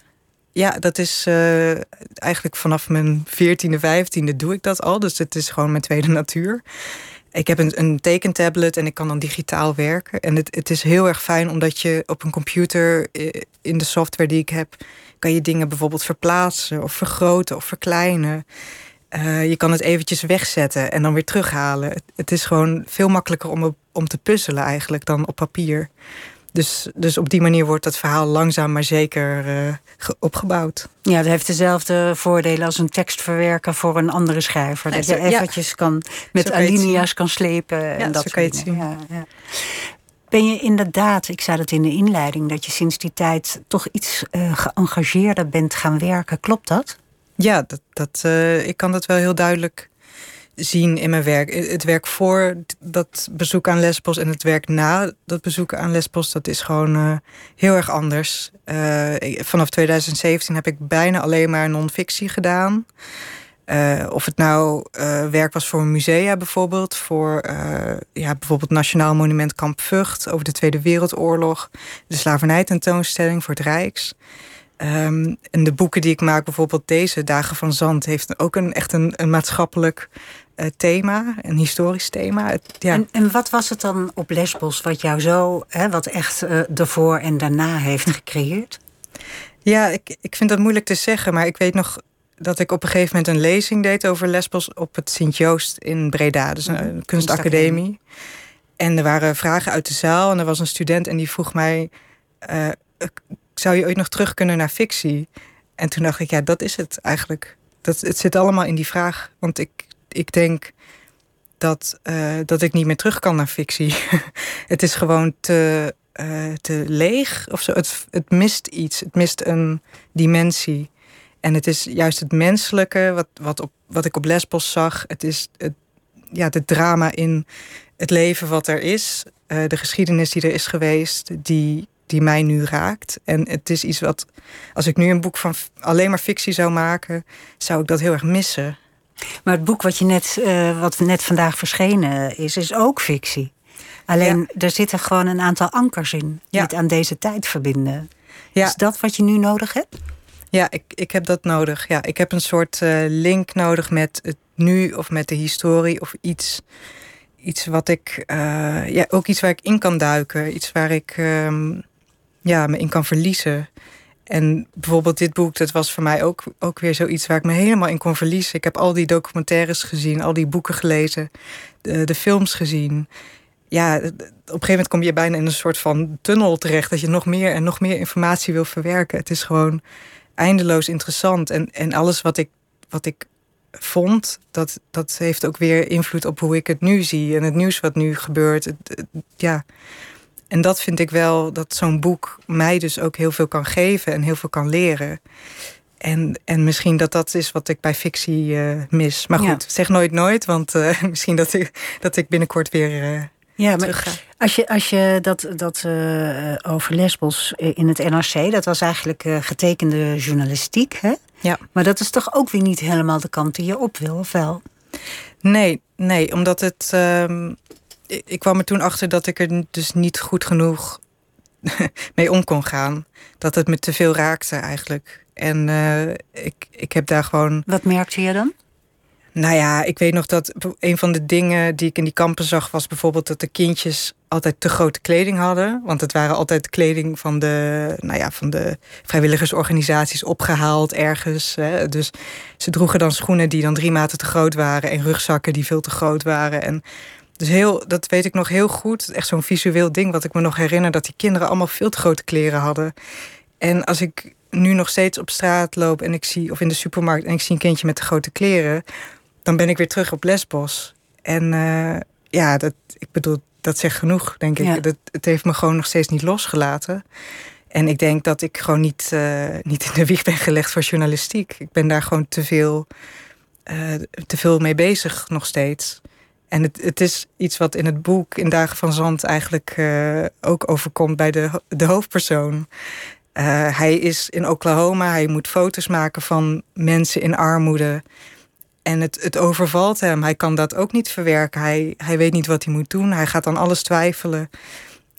ja dat is eh, eigenlijk vanaf mijn 14e, 15e doe ik dat al. Dus het is gewoon mijn tweede natuur. Ik heb een, een tekentablet en ik kan dan digitaal werken. En het, het is heel erg fijn omdat je op een computer eh, in de software die ik heb, kan je dingen bijvoorbeeld verplaatsen of vergroten of verkleinen. Eh, je kan het eventjes wegzetten en dan weer terughalen. Het, het is gewoon veel makkelijker om, om te puzzelen eigenlijk dan op papier. Dus, dus op die manier wordt dat verhaal langzaam maar zeker opgebouwd.
Ja, dat heeft dezelfde voordelen als een tekst verwerken voor een andere schrijver. dat je eventjes kan met alinea's kan slepen. en dat
zien. Ja,
ben je inderdaad, ik zei dat in de inleiding, dat je sinds die tijd toch iets uh, geëngageerder bent gaan werken. Klopt dat?
Ja, dat, dat, uh, ik kan dat wel heel duidelijk zien in mijn werk. Het werk voor dat bezoek aan Lesbos en het werk na dat bezoek aan Lesbos, dat is gewoon uh, heel erg anders. vanaf 2017 heb ik bijna alleen maar non-fictie gedaan. Uh, of het nou werk was voor musea bijvoorbeeld, voor ja, bijvoorbeeld Nationaal Monument Kamp Vught over de Tweede Wereldoorlog, de slavernijtentoonstelling voor het Rijks. Um, en de boeken die ik maak, bijvoorbeeld deze, Dagen van Zand, heeft ook een, echt een maatschappelijk thema, een historisch thema.
ja. en, en wat was het dan op Lesbos wat jou zo, hè, wat echt ervoor en daarna heeft gecreëerd?
Ja, ik, ik vind dat moeilijk te zeggen, maar ik weet nog dat ik op een gegeven moment een lezing deed over Lesbos op het Sint-Joost in Breda, dus een, kunstacademie. En er waren vragen uit de zaal en er was een student en die vroeg mij: uh, Zou je ooit nog terug kunnen naar fictie? En toen dacht ik: Ja, dat is het eigenlijk. Dat, het zit allemaal in die vraag. Want ik, ik denk dat, uh, dat ik niet meer terug kan naar fictie. het is gewoon te, uh, te leeg of zo. Het, het mist iets. Het mist een dimensie. En het is juist het menselijke wat, wat, op, wat ik op Lesbos zag. Het is het, ja, het drama in het leven wat er is. Uh, de geschiedenis die er is geweest, die, die mij nu raakt. En het is iets wat, als ik nu een boek van alleen maar fictie zou maken, zou ik dat heel erg missen.
Maar het boek wat, je net, uh, wat net vandaag verschenen is, is ook fictie. Alleen er zitten gewoon een aantal ankers in die het aan deze tijd verbinden. Ja. Is dat wat je nu nodig hebt?
Ja, ik, ik heb dat nodig. Ja, ik heb een soort uh, link nodig met het nu of met de historie of iets. Iets wat ik. Uh, ja, ook iets waar ik in kan duiken. Iets waar ik um, ja, me in kan verliezen. En bijvoorbeeld dit boek, dat was voor mij ook, ook weer zoiets waar ik me helemaal in kon verliezen. Ik heb al die documentaires gezien, al die boeken gelezen, de, de films gezien. Ja, op een gegeven moment kom je bijna in een soort van tunnel terecht. Dat je nog meer en nog meer informatie wil verwerken. Het is gewoon eindeloos interessant. En, en alles wat ik, wat ik vond, dat, dat heeft ook weer invloed op hoe ik het nu zie. En het nieuws wat nu gebeurt. ja. En dat vind ik wel, dat zo'n boek mij dus ook heel veel kan geven en heel veel kan leren. En, en misschien dat dat is wat ik bij fictie uh, mis. Maar goed, zeg nooit nooit, want uh, misschien dat ik, dat ik binnenkort weer uh, ja, maar
als je, als je dat, dat over Lesbos in het NRC, dat was eigenlijk getekende journalistiek, hè?
Ja.
Maar dat is toch ook weer niet helemaal de kant die je op wil, of wel?
Nee, nee, omdat het. Uh, ik kwam er toen achter dat ik er dus niet goed genoeg mee om kon gaan. Dat het me te veel raakte eigenlijk. En uh, ik, ik heb daar gewoon.
Wat merkte je dan?
Nou ja, ik weet nog dat een van de dingen die ik in die kampen zag... was bijvoorbeeld dat de kindjes altijd te grote kleding hadden. Want het waren altijd kleding van de, nou ja, van de vrijwilligersorganisaties opgehaald ergens. Hè. Dus ze droegen dan schoenen die dan drie maten te groot waren... en rugzakken die veel te groot waren. En dus heel, dat weet ik nog heel goed. Echt zo'n visueel ding wat ik me nog herinner... dat die kinderen allemaal veel te grote kleren hadden. En als ik nu nog steeds op straat loop en ik zie... of in de supermarkt en ik zie een kindje met de grote kleren dan ben ik weer terug op Lesbos. En uh, ja, dat, ik bedoel, dat zegt genoeg, denk ik. Dat, het heeft me gewoon nog steeds niet losgelaten. En ik denk dat ik gewoon niet, uh, niet in de wieg ben gelegd voor journalistiek. Ik ben daar gewoon te veel, uh, te veel mee bezig nog steeds. En het, het is iets wat in het boek In Dagen van Zand eigenlijk uh, ook overkomt bij de, de hoofdpersoon. hij is in Oklahoma, hij moet foto's maken van mensen in armoede. En het, het overvalt hem. Hij kan dat ook niet verwerken. Hij, hij weet niet wat hij moet doen. Hij gaat aan alles twijfelen.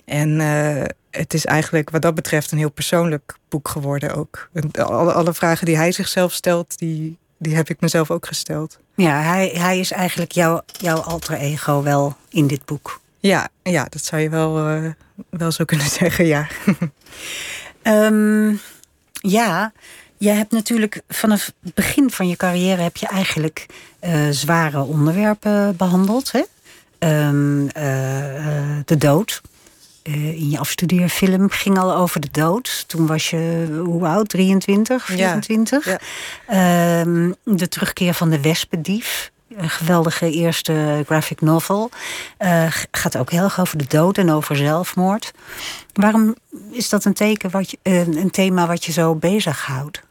En uh, het is eigenlijk wat dat betreft een heel persoonlijk boek geworden ook. Alle, alle vragen die hij zichzelf stelt, die, die heb ik mezelf ook gesteld.
Ja, hij, hij is eigenlijk jouw, jouw alter ego wel in dit boek.
Ja, ja dat zou je wel, uh, wel zo kunnen zeggen, ja.
um, ja, je hebt natuurlijk vanaf het begin van je carrière heb je eigenlijk uh, zware onderwerpen behandeld. Hè? Um, uh, de dood in je afstudeerfilm ging al over de dood. Toen was je, hoe oud? 23, 24? Ja, ehm, de terugkeer van de wespendief. Een geweldige eerste graphic novel. Uh, gaat ook heel erg over de dood en over zelfmoord. Waarom is dat een, teken wat je, een thema wat je zo bezighoudt?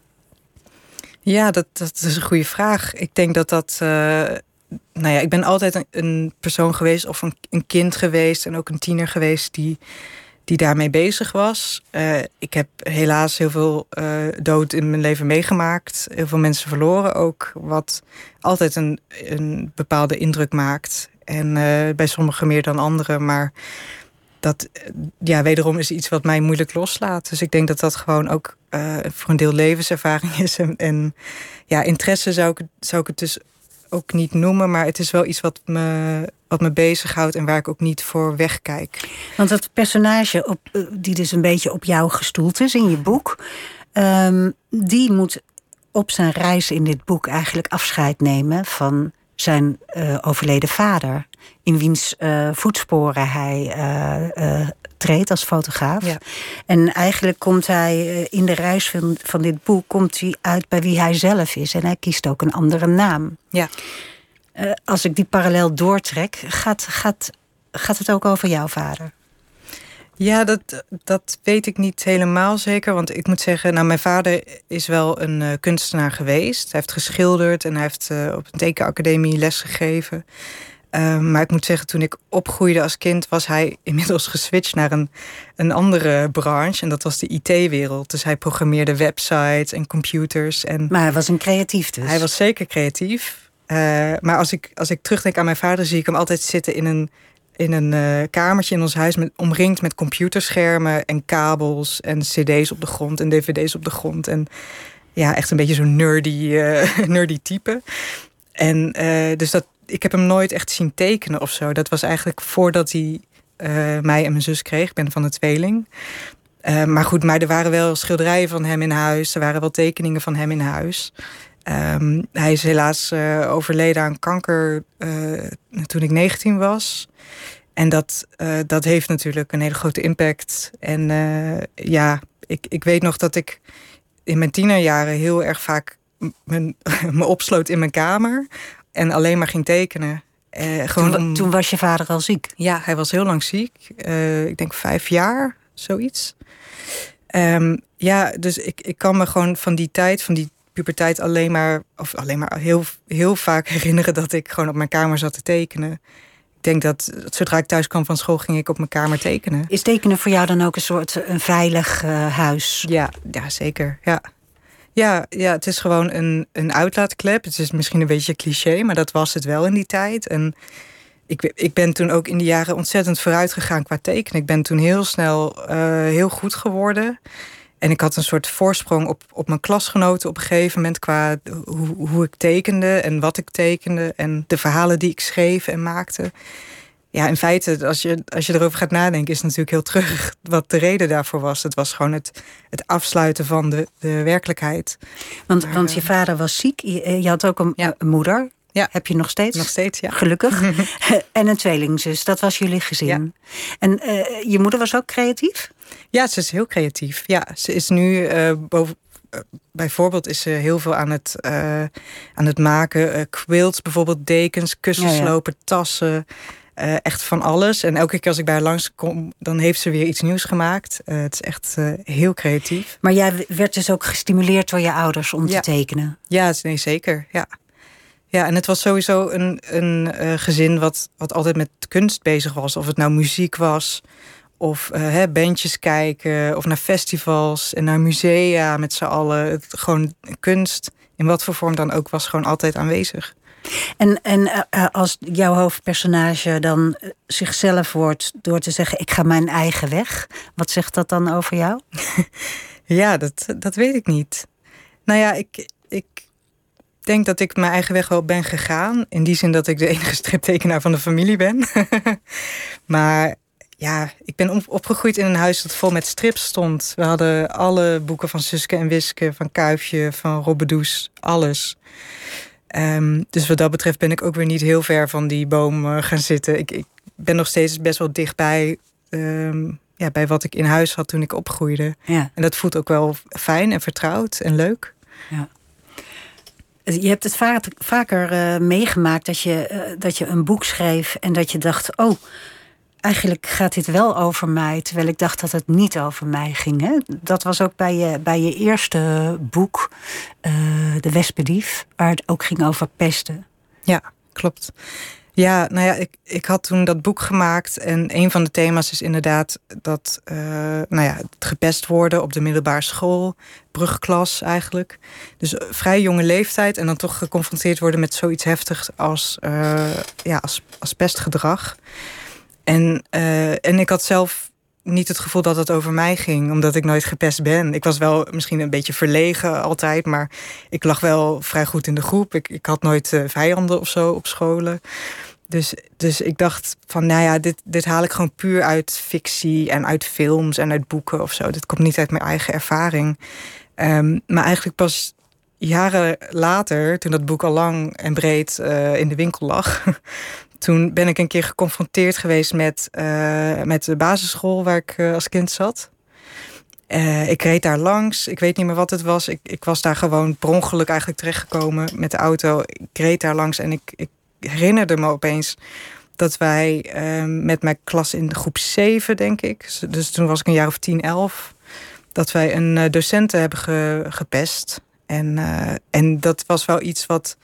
Ja, dat, dat is een goede vraag. Ik denk dat dat. Uh, nou ja, ik ben altijd een, persoon geweest, of een, een, kind geweest en ook een tiener geweest die, die daarmee bezig was. Uh, ik heb helaas heel veel uh, dood in mijn leven meegemaakt. Heel veel mensen verloren ook, wat altijd een, een bepaalde indruk maakt. En bij sommigen meer dan anderen. Maar dat ja, wederom is iets wat mij moeilijk loslaat. Dus ik denk dat dat gewoon ook voor een deel levenservaring is. En, en, ja, interesse zou ik, zou ik het dus ook niet noemen. Maar het is wel iets wat me, wat me bezighoudt en waar ik ook niet voor wegkijk.
Want dat personage, op, eh, die dus een beetje op jou gestoeld is in je boek, um, die moet op zijn reis in dit boek eigenlijk afscheid nemen van zijn uh, overleden vader. In wiens uh, voetsporen hij uh, treedt als fotograaf. Ja. En eigenlijk komt hij in de reis van, van dit boek komt hij uit bij wie hij zelf is. En hij kiest ook een andere naam.
Ja.
als ik die parallel doortrek, gaat, gaat, gaat het ook over jouw vader?
Ja, dat, dat weet ik niet helemaal zeker. Want ik moet zeggen, nou, mijn vader is wel een uh, kunstenaar geweest. Hij heeft geschilderd en hij heeft uh, op een tekenacademie lesgegeven. Uh, maar ik moet zeggen, toen ik opgroeide als kind, was hij inmiddels geswitcht naar een, een andere branche. En dat was de IT-wereld. Dus hij programmeerde websites en computers. En
maar hij was een creatief dus?
Hij was zeker creatief. maar als ik, als ik terugdenk aan mijn vader, zie ik hem altijd zitten in een in een uh, kamertje in ons huis met, omringd met computerschermen en kabels en cd's op de grond en dvd's op de grond. En ja, echt een beetje zo'n nerdy, uh, nerdy type. En uh, dus dat, ik heb hem nooit echt zien tekenen of zo. Dat was eigenlijk voordat hij mij en mijn zus kreeg. Ik ben van de tweeling. maar goed, maar er waren wel schilderijen van hem in huis. Er waren wel tekeningen van hem in huis. Um, hij is helaas uh, overleden aan kanker toen ik 19 was. En dat, dat heeft natuurlijk een hele grote impact. En ja, ik, ik weet nog dat ik in mijn tienerjaren heel erg vaak me opsloot in mijn kamer. En alleen maar ging tekenen.
gewoon toen, toen, was je vader al ziek?
Ja, hij was heel lang ziek. ik denk vijf jaar, zoiets. Um, ja, dus ik, ik kan me gewoon van die tijd, van die puberteit alleen maar, of alleen maar heel, heel vaak herinneren dat ik gewoon op mijn kamer zat te tekenen. Ik denk dat zodra ik thuis kwam van school, ging ik op mijn kamer tekenen.
Is tekenen voor jou dan ook een soort een veilig uh, huis?
Ja, ja, zeker. Ja. Ja, ja, het is gewoon een, een uitlaatklep. Het is misschien een beetje cliché, maar dat was het wel in die tijd. En ik, ik ben toen ook in die jaren ontzettend vooruit gegaan qua tekenen. Ik ben toen heel snel uh, heel goed geworden. En ik had een soort voorsprong op, op mijn klasgenoten op een gegeven moment qua hoe, hoe ik tekende en wat ik tekende en de verhalen die ik schreef en maakte. Ja, in feite, als je, als je erover gaat nadenken, is het natuurlijk heel terug wat de reden daarvoor was. Het was gewoon het, het afsluiten van de, de werkelijkheid.
Want, want je vader was ziek, je, je had ook een, ja. een moeder. Ja. Heb je nog steeds?
Nog steeds, ja.
Gelukkig. en een tweelingzus, dat was jullie gezin. Ja. En uh, je moeder was ook creatief?
Ja, ze is heel creatief. Ja, ze is nu uh, boven, uh, bijvoorbeeld is ze heel veel aan het, aan het maken. quilts, bijvoorbeeld dekens, kussenslopen, ja, tassen. Echt van alles. En elke keer als ik bij haar langs kom, dan heeft ze weer iets nieuws gemaakt. het is echt heel creatief.
Maar jij werd dus ook gestimuleerd door je ouders om te tekenen?
Ja, nee, zeker. Ja. Ja, en het was sowieso een, een gezin wat, wat altijd met kunst bezig was. Of het nou muziek was, of hè, bandjes kijken, of naar festivals en naar musea met z'n allen. Het, gewoon kunst, in wat voor vorm dan ook, was gewoon altijd aanwezig.
En, en uh, als jouw hoofdpersonage dan zichzelf wordt door te zeggen: Ik ga mijn eigen weg, wat zegt dat dan over jou?
ja, dat, dat weet ik niet. Nou ja, ik, ik denk dat ik mijn eigen weg wel ben gegaan. In die zin dat ik de enige striptekenaar van de familie ben. maar ja, ik ben opgegroeid in een huis dat vol met strips stond. We hadden alle boeken van Suske en Wiske, van Kuifje, van Robbedoes, alles. Um, dus wat dat betreft ben ik ook weer niet heel ver van die boom uh, gaan zitten. Ik, ik, ben nog steeds best wel dichtbij um, ja, bij wat ik in huis had toen ik opgroeide.
Ja.
En dat voelt ook wel fijn en vertrouwd en leuk.
Ja. Je hebt het vaker uh, meegemaakt dat je, uh, dat je een boek schreef en dat je dacht: oh, eigenlijk gaat dit wel over mij, terwijl ik dacht dat het niet over mij ging. Hè? Dat was ook bij je, bij je eerste boek, uh, De Wespedief, waar het ook ging over pesten.
Ja, klopt. Ja, nou ja, ik, ik had toen dat boek gemaakt. En een van de thema's is inderdaad dat, uh, nou ja, het gepest worden op de middelbare school, brugklas eigenlijk. Dus vrij jonge leeftijd en dan toch geconfronteerd worden met zoiets heftigs als, ja, als, als pestgedrag. En, uh, en ik had zelf niet het gevoel dat het over mij ging, omdat ik nooit gepest ben. Ik was wel misschien een beetje verlegen altijd, maar ik lag wel vrij goed in de groep. Ik, ik had nooit uh, vijanden of zo op scholen. Dus, dus ik dacht van, nou ja, dit, dit haal ik gewoon puur uit fictie en uit films en uit boeken of zo. Dit komt niet uit mijn eigen ervaring. Um, maar eigenlijk pas jaren later, toen dat boek al lang en breed uh, in de winkel lag, toen ben ik een keer geconfronteerd geweest met, uh, met de basisschool waar ik uh, als kind zat. Uh, ik reed daar langs. Ik weet niet meer wat het was. Ik, ik was daar gewoon per ongeluk eigenlijk terechtgekomen met de auto. Ik reed daar langs en ik, ik herinnerde me opeens dat wij met mijn klas in groep 7, denk ik. Dus toen was ik een jaar of 10, 11. Dat wij een docenten hebben ge, gepest. En, en dat was wel iets wat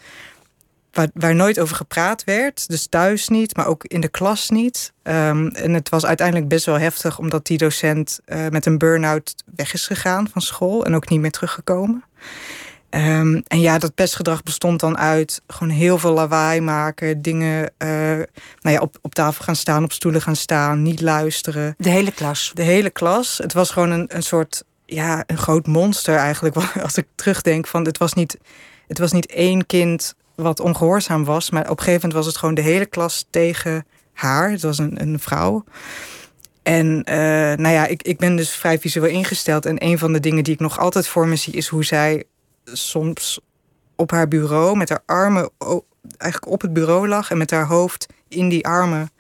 waar, waar nooit over gepraat werd. Dus thuis niet, maar ook in de klas niet. Um, en het was uiteindelijk best wel heftig, omdat die docent uh, met een burn-out weg is gegaan van school en ook niet meer teruggekomen. Um, en ja, dat pestgedrag bestond dan uit gewoon heel veel lawaai maken, dingen uh, nou ja, op, op tafel gaan staan, op stoelen gaan staan, niet luisteren.
De hele klas.
De hele klas. Het was gewoon een, een soort, ja, een groot monster eigenlijk. Als ik terugdenk van, het was niet, het was niet één kind wat ongehoorzaam was. Maar op een gegeven moment was het gewoon de hele klas tegen haar. Het was een, een vrouw. En uh, nou ja, ik, ik ben dus vrij visueel ingesteld. En een van de dingen die ik nog altijd voor me zie... is hoe zij soms op haar bureau met haar armen eigenlijk op het bureau lag... en met haar hoofd in die armen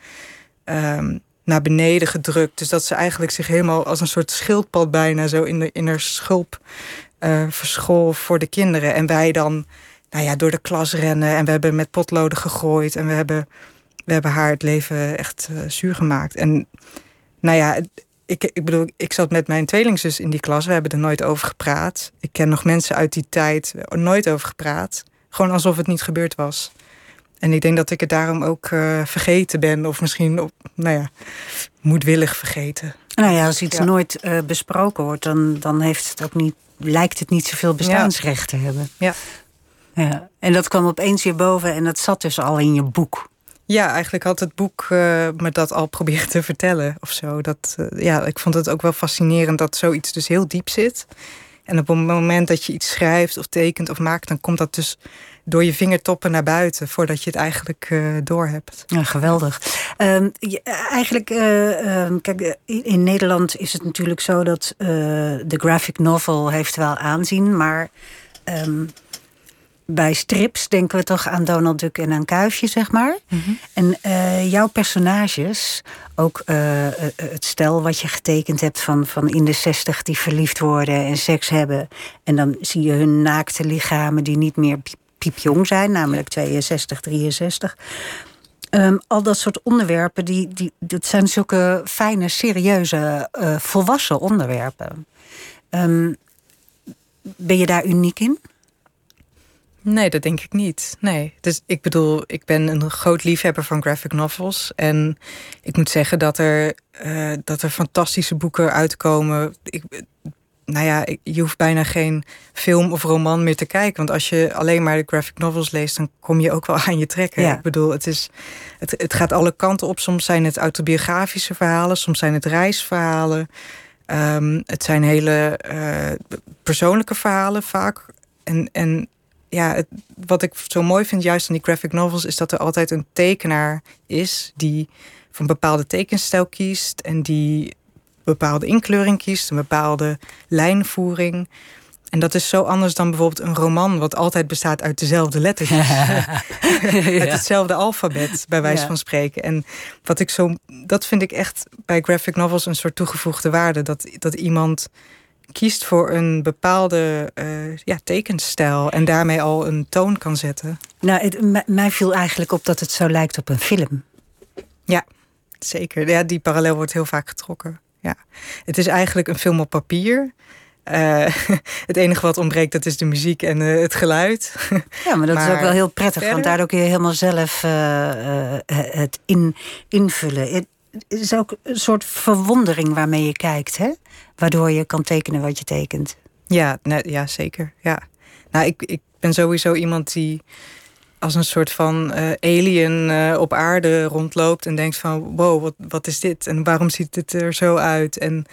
um, naar beneden gedrukt. Dus dat ze eigenlijk zich helemaal als een soort schildpad bijna... zo in, de, in haar schulp uh, verschool voor de kinderen. En wij dan nou ja, door de klas rennen. En we hebben met potloden gegooid. En we hebben, we hebben haar het leven echt uh, zuur gemaakt. En nou ja, ik, ik bedoel, ik zat met mijn tweelingzus in die klas. We hebben er nooit over gepraat. Ik ken nog mensen uit die tijd. Nooit over gepraat. Gewoon alsof het niet gebeurd was. En ik denk dat ik het daarom ook uh, vergeten ben. Of misschien, op, nou ja, moedwillig vergeten.
Nou ja, als iets ja. nooit uh, besproken wordt, dan, dan heeft het ook niet, lijkt het niet zoveel bestaansrecht ja. te hebben.
Ja.
Ja, en dat kwam opeens weer boven en dat zat dus al in je boek.
Ja, eigenlijk had het boek uh, me dat al proberen te vertellen of zo. Dat, uh, ja, ik vond het ook wel fascinerend dat zoiets dus heel diep zit. En op het moment dat je iets schrijft of tekent of maakt, dan komt dat dus door je vingertoppen naar buiten voordat je het eigenlijk uh, doorhebt.
Ja, geweldig. Um, je, eigenlijk, uh, um, kijk, in Nederland is het natuurlijk zo dat de graphic novel heeft wel aanzien, maar. Um, bij strips denken we toch aan Donald Duck en aan Kuifje, zeg maar. Mm -hmm. En uh, jouw personages, ook uh, het stel wat je getekend hebt van, van in de zestig die verliefd worden en seks hebben. En dan zie je hun naakte lichamen die niet meer piepjong zijn, namelijk 62, 63. Um, al dat soort onderwerpen, die, die, dat zijn zulke fijne, serieuze, uh, volwassen onderwerpen. Um, ben je daar uniek in?
Nee, dat denk ik niet. Nee. Dus ik bedoel, ik ben een groot liefhebber van graphic novels. En ik moet zeggen dat er, uh, dat er fantastische boeken uitkomen. Ik, nou ja, je hoeft bijna geen film of roman meer te kijken. Want als je alleen maar de graphic novels leest, dan kom je ook wel aan je trekken. Ja. Ik bedoel, het, is, het, het gaat alle kanten op. Soms zijn het autobiografische verhalen, soms zijn het reisverhalen. Um, het zijn hele uh, persoonlijke verhalen vaak. En, en ja, het, wat ik zo mooi vind juist aan die graphic novels... is dat er altijd een tekenaar is die van bepaalde tekenstijl kiest... en die bepaalde inkleuring kiest, een bepaalde lijnvoering. En dat is zo anders dan bijvoorbeeld een roman, wat altijd bestaat uit dezelfde letters. uit hetzelfde alfabet, bij wijze van spreken. En wat ik zo, dat vind ik echt bij graphic novels een soort toegevoegde waarde. Dat, dat iemand kiest voor een bepaalde uh, ja, tekenstijl en daarmee al een toon kan zetten.
Nou, het, mij viel eigenlijk op dat het zo lijkt op een film.
Ja, zeker. Ja, die parallel wordt heel vaak getrokken. Ja. Het is eigenlijk een film op papier. Uh, het enige wat ontbreekt, dat is de muziek en uh, het geluid.
Ja, maar dat is ook wel heel prettig, verder? want daardoor kun je helemaal zelf uh, het in, invullen. Het is ook een soort verwondering waarmee je kijkt, hè? Waardoor je kan tekenen wat je tekent.
Ja, nee, ja zeker. Ja. Nou, ik, ik ben sowieso iemand die als een soort van alien op aarde rondloopt en denkt van wow, wat, wat is dit? En waarom ziet het er zo uit? En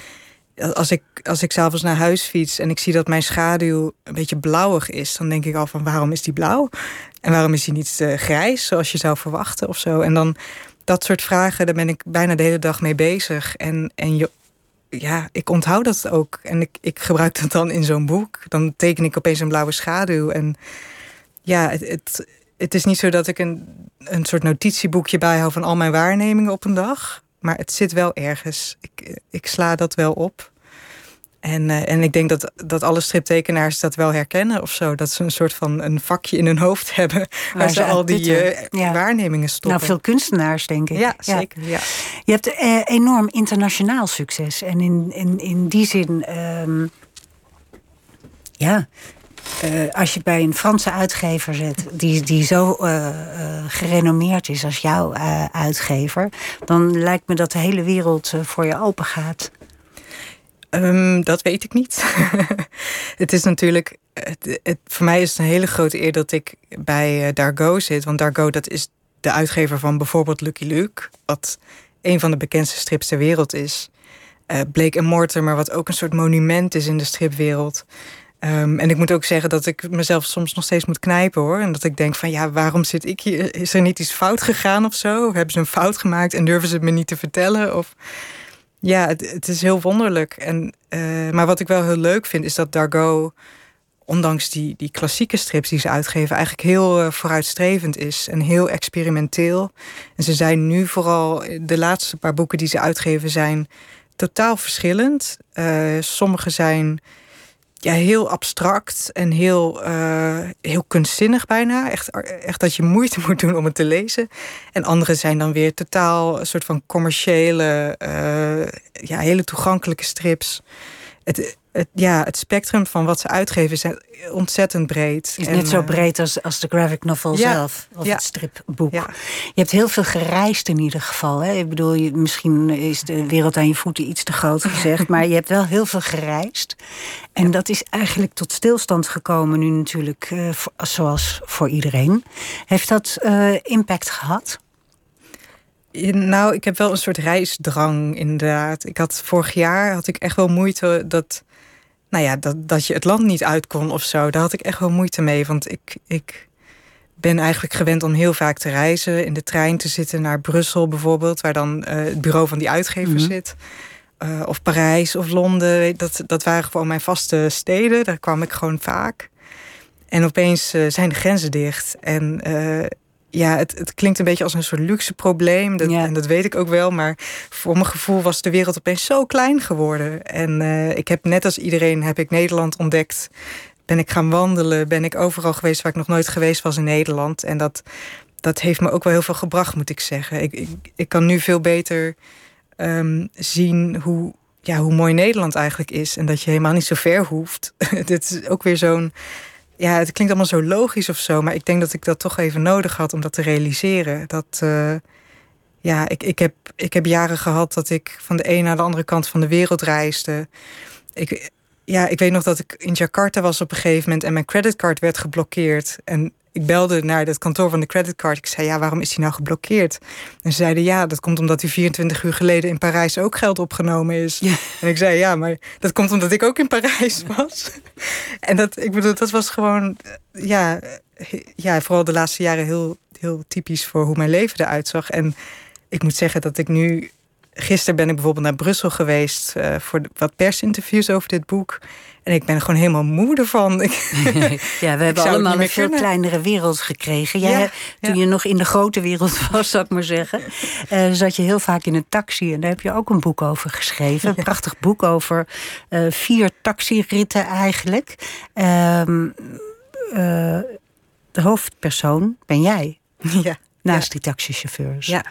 als ik, als ik s'avonds naar huis fiets en ik zie dat mijn schaduw een beetje blauwig is, dan denk ik al van waarom is die blauw? En waarom is die niet uh, grijs, zoals je zou verwachten of zo? En dan dat soort vragen, daar ben ik bijna de hele dag mee bezig. En, en je, ja, ik onthoud dat ook. En ik, ik gebruik dat dan in zo'n boek. Dan teken ik opeens een blauwe schaduw. En ja, het, het, is niet zo dat ik een, een soort notitieboekje bijhoud van al mijn waarnemingen op een dag. Maar het zit wel ergens. Ik, ik sla dat wel op. En, uh, en ik denk dat, dat alle striptekenaars dat wel herkennen of zo. Dat ze een soort van een vakje in hun hoofd hebben. Waar, ze al die uh, waarnemingen stoppen.
Nou, veel kunstenaars, denk ik.
Ja, zeker. Ja.
Je hebt uh, enorm internationaal succes. En in, in, in die zin. Um, ja, uh, als je bij een Franse uitgever zit, die, die zo uh, uh, gerenommeerd is als jouw uitgever, dan lijkt me dat de hele wereld voor je open gaat.
Um, dat weet ik niet. het is natuurlijk. Het, het, voor mij is het een hele grote eer dat ik bij Dargo zit. Want Dargo, dat is de uitgever van bijvoorbeeld Lucky Luke, wat een van de bekendste strips ter wereld is. Blake en Mortimer, wat ook een soort monument is in de stripwereld. Um, en ik moet ook zeggen dat ik mezelf soms nog steeds moet knijpen hoor. En dat ik denk van ja, waarom zit ik hier? Is er niet iets fout gegaan of zo? Hebben ze een fout gemaakt en durven ze het me niet te vertellen? Of ja, het, is heel wonderlijk. En, uh, maar wat ik wel heel leuk vind, is dat Dargo, ondanks die, die klassieke strips die ze uitgeven, eigenlijk heel uh, vooruitstrevend is en heel experimenteel. En ze zijn nu vooral, de laatste paar boeken die ze uitgeven, zijn totaal verschillend. Sommige zijn ja, heel abstract en heel, uh, heel kunstzinnig bijna. Echt, echt dat je moeite moet doen om het te lezen. En andere zijn dan weer totaal een soort van commerciële, uh, ja, hele toegankelijke strips. Het, het, ja, het spectrum van wat ze uitgeven is ontzettend breed.
Is net zo eh, breed als, als de graphic novel zelf, of het stripboek. Je hebt heel veel gereisd in ieder geval. Hè? Ik bedoel, je, misschien is de wereld aan je voeten iets te groot gezegd... maar je hebt wel heel veel gereisd. En dat is eigenlijk tot stilstand gekomen nu natuurlijk, uh, zoals voor iedereen. Heeft dat uh, impact gehad?
Nou, ik heb wel een soort reisdrang inderdaad. Ik had vorig jaar had ik echt wel moeite dat nou ja, dat, dat je het land niet uit kon of zo. Daar had ik echt wel moeite mee. Want ik, ik ben eigenlijk gewend om heel vaak te reizen. In de trein te zitten naar Brussel bijvoorbeeld. Waar dan uh, het bureau van die uitgever mm zit. Uh, of Parijs of Londen. Dat, dat waren gewoon mijn vaste steden. Daar kwam ik gewoon vaak. En opeens uh, zijn de grenzen dicht. En ja, het, het klinkt een beetje als een soort luxe probleem. Dat, En dat weet ik ook wel. Maar voor mijn gevoel was de wereld opeens zo klein geworden. En uh, ik heb net als iedereen heb ik Nederland ontdekt. Ben ik gaan wandelen. Ben ik overal geweest waar ik nog nooit geweest was in Nederland. En dat, dat heeft me ook wel heel veel gebracht, moet ik zeggen. Ik, ik, ik kan nu veel beter um, zien hoe, ja, hoe mooi Nederland eigenlijk is. En dat je helemaal niet zo ver hoeft. Dit is ook weer zo'n ja, het klinkt allemaal zo logisch of zo, maar ik denk dat ik dat toch even nodig had om dat te realiseren. Dat, uh, ja, ik, ik, heb, ik heb jaren gehad dat ik van de een naar de andere kant van de wereld reisde. Ik, ja, ik weet nog dat ik in Jakarta was op een gegeven moment en mijn creditcard werd geblokkeerd. En ik belde naar het kantoor van de creditcard. Ik zei, ja, waarom is die nou geblokkeerd? En ze zeiden, ja, dat komt omdat hij 24 uur geleden in Parijs ook geld opgenomen is. En ik zei, ja, maar dat komt omdat ik ook in Parijs was. en dat, ik bedoel, dat was gewoon, ja, ja, vooral de laatste jaren heel, heel typisch voor hoe mijn leven eruit zag. En ik moet zeggen dat ik nu gisteren ben ik bijvoorbeeld naar Brussel geweest uh, voor wat persinterviews over dit boek. En ik ben gewoon helemaal moe ervan.
ja, we hebben allemaal een veel kleinere wereld gekregen. Jij, toen je nog in de grote wereld was, zou ik maar zeggen, uh, zat je heel vaak in een taxi. En daar heb je ook een boek over geschreven. Een prachtig boek over uh, vier taxiritten eigenlijk. Ehm, de hoofdpersoon ben jij.
Ja.
Naast die taxichauffeurs.
Ja.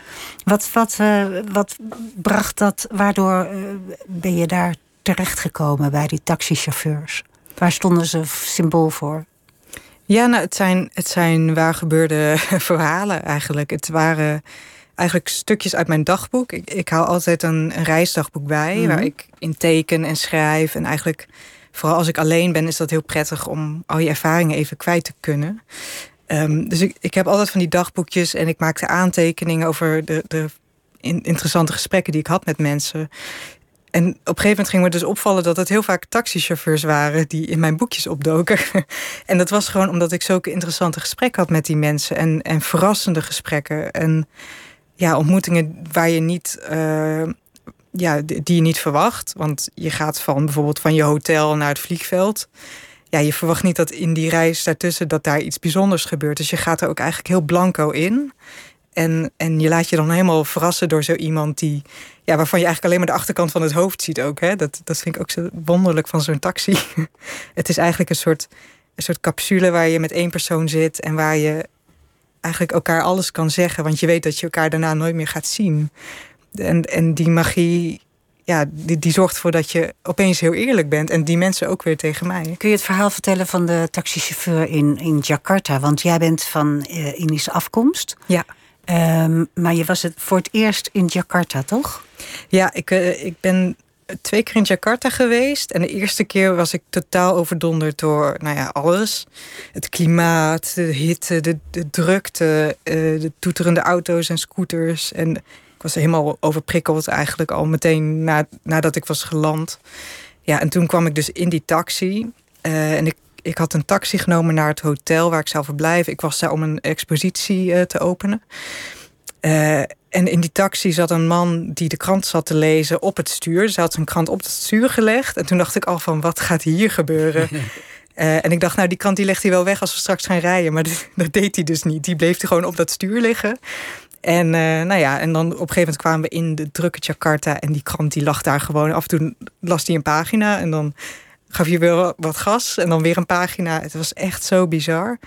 Wat, wat, uh, wat bracht dat, waardoor uh, ben je daar terechtgekomen bij die taxichauffeurs? Waar stonden ze symbool voor?
Ja, nou, het zijn, het zijn waar gebeurde verhalen eigenlijk. Het waren eigenlijk stukjes uit mijn dagboek. Ik, ik hou altijd een, een reisdagboek bij, mm -hmm. waar ik in teken en schrijf. En eigenlijk, vooral als ik alleen ben, is dat heel prettig om al je ervaringen even kwijt te kunnen. Um, dus ik, ik heb altijd van die dagboekjes en ik maakte aantekeningen over de, de interessante gesprekken die ik had met mensen. En op een gegeven moment ging me dus opvallen dat het heel vaak taxichauffeurs waren die in mijn boekjes opdoken. en dat was gewoon omdat ik zulke interessante gesprekken had met die mensen en, en verrassende gesprekken. En ja, ontmoetingen waar je niet. Uh, ja, die je niet verwacht. Want je gaat van bijvoorbeeld van je hotel naar het vliegveld ja, je verwacht niet dat in die reis daartussen dat daar iets bijzonders gebeurt. Dus je gaat er ook eigenlijk heel blanco in. En, en je laat je dan helemaal verrassen door zo iemand die, ja, waarvan je eigenlijk alleen maar de achterkant van het hoofd ziet ook. Hè? Dat, dat vind ik ook zo wonderlijk van zo'n taxi. het is eigenlijk een soort, een soort capsule waar je met één persoon zit en waar je eigenlijk elkaar alles kan zeggen. Want je weet dat je elkaar daarna nooit meer gaat zien. En, en die magie ja, die, die zorgt ervoor dat je opeens heel eerlijk bent. En die mensen ook weer tegen mij.
Kun je het verhaal vertellen van de taxichauffeur in, in Jakarta? Want jij bent van uh, Indische afkomst.
Ja.
Um, maar je was het voor het eerst in Jakarta, toch?
Ja, ik, uh, ik ben twee keer in Jakarta geweest. En de eerste keer was ik totaal overdonderd door nou ja, alles. Het klimaat, de hitte, de, de drukte, uh, de toeterende auto's en scooters. En ik was helemaal overprikkeld eigenlijk al meteen na, nadat ik was geland. Ja, en toen kwam ik dus in die taxi. Uh, en ik, ik had een taxi genomen naar het hotel waar ik zou verblijven. Ik was daar om een expositie te openen. En in die taxi zat een man die de krant zat te lezen op het stuur. Hij had zijn krant op het stuur gelegd. En toen dacht ik al van, wat gaat hier gebeuren? Uh, en ik dacht, nou, die krant die legt hij wel weg als we straks gaan rijden. Maar dat, dat deed hij dus niet. Die bleef gewoon op dat stuur liggen. En, uh, nou ja, en dan op een gegeven moment kwamen we in de drukke Jakarta. En die krant die lag daar gewoon. Af en toe las hij een pagina. En dan gaf je weer wat gas. En dan weer een pagina. Het was echt zo bizar.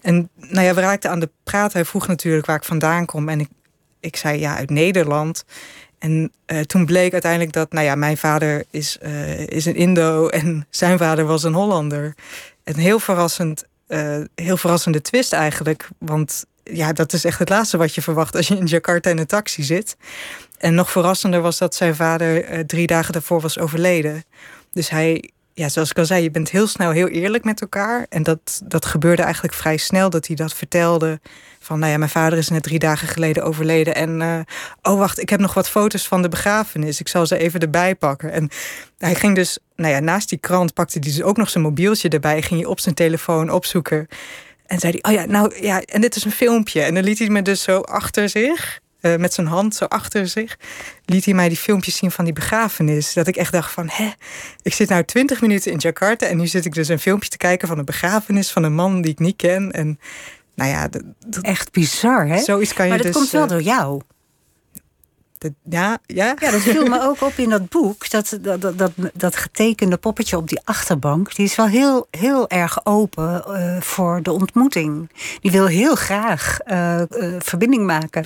En nou ja, we raakten aan de praat. Hij vroeg natuurlijk waar ik vandaan kom. En ik, ik zei ja, uit Nederland. En uh, toen bleek uiteindelijk dat, nou ja, mijn vader is, uh, is een Indo en zijn vader was een Hollander. Een heel verrassend, uh, heel verrassende twist eigenlijk. Want ja, dat is echt het laatste wat je verwacht als je in Jakarta in een taxi zit. En nog verrassender was dat zijn vader drie dagen daarvoor was overleden. Dus hij, ja, zoals ik al zei, je bent heel snel heel eerlijk met elkaar. En dat, dat gebeurde eigenlijk vrij snel dat hij dat vertelde. Van, nou ja, mijn vader is net drie dagen geleden overleden. En, uh, oh wacht, ik heb nog wat foto's van de begrafenis. Ik zal ze even erbij pakken. En hij ging dus, nou ja, naast die krant pakte hij dus ook nog zijn mobieltje erbij. Ging je op zijn telefoon opzoeken. En zei hij, oh ja, nou ja, en dit is een filmpje. En dan liet hij me dus zo achter zich, uh, met zijn hand zo achter zich, liet hij mij die filmpjes zien van die begrafenis. Dat ik echt dacht van, hè, ik zit nou twintig minuten in Jakarta en nu zit ik dus een filmpje te kijken van een begrafenis van een man die ik niet ken. En nou ja, dat, dat,
echt bizar, hè?
Zoiets kan je
maar dat
dus,
komt wel
uh,
door jou.
Dat, ja, ja.
ja, dat viel me ook op in dat boek. Dat, dat, dat, dat, dat getekende poppetje op die achterbank... die is wel heel, heel erg open uh, voor de ontmoeting. Die wil heel graag uh, uh, verbinding maken.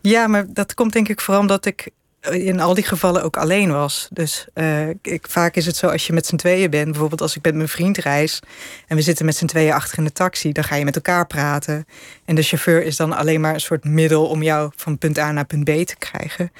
Ja, maar dat komt denk ik vooral omdat ik in al die gevallen ook alleen was. Dus uh, ik, vaak is het zo als je met z'n tweeën bent. Bijvoorbeeld als ik met mijn vriend reis... en we zitten met z'n tweeën achter in de taxi... dan ga je met elkaar praten. En de chauffeur is dan alleen maar een soort middel... om jou van punt A naar punt B te krijgen.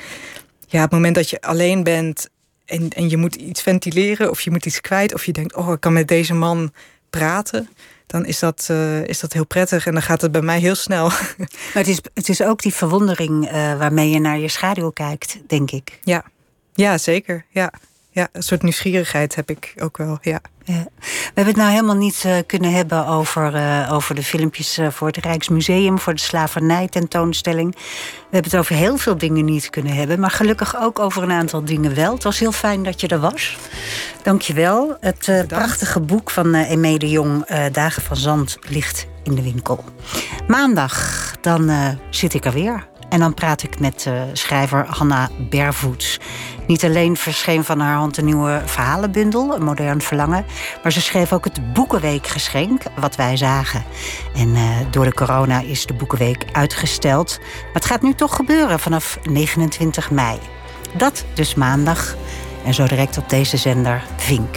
Ja, het moment dat je alleen bent... en, en je moet iets ventileren of je moet iets kwijt... of je denkt, oh, ik kan met deze man praten dan is dat, uh, is dat heel prettig. En dan gaat het bij mij heel snel.
Maar het is, het is ook die verwondering uh, waarmee je naar je schaduw kijkt, denk ik.
Ja, ja zeker. Ja. Ja, een soort nieuwsgierigheid heb ik ook wel, ja.
ja. We hebben het nou helemaal niet uh, kunnen hebben over, uh, over de filmpjes uh, voor het Rijksmuseum, voor de slavernij tentoonstelling. We hebben het over heel veel dingen niet kunnen hebben, maar gelukkig ook over een aantal dingen wel. Het was heel fijn dat je er was. Dank je wel. Het prachtige boek van Eme de Jong, Dagen van Zand, ligt in de winkel. Maandag, dan zit ik er weer. En dan praat ik met uh, schrijver Hanna Bervoets. Niet alleen verscheen van haar hand een nieuwe verhalenbundel, een modern verlangen, maar ze schreef ook het Boekenweekgeschenk, wat wij zagen. En uh, door de corona is de Boekenweek uitgesteld. Maar het gaat nu toch gebeuren vanaf 29 mei. Dat dus maandag. En zo direct op deze zender Vink.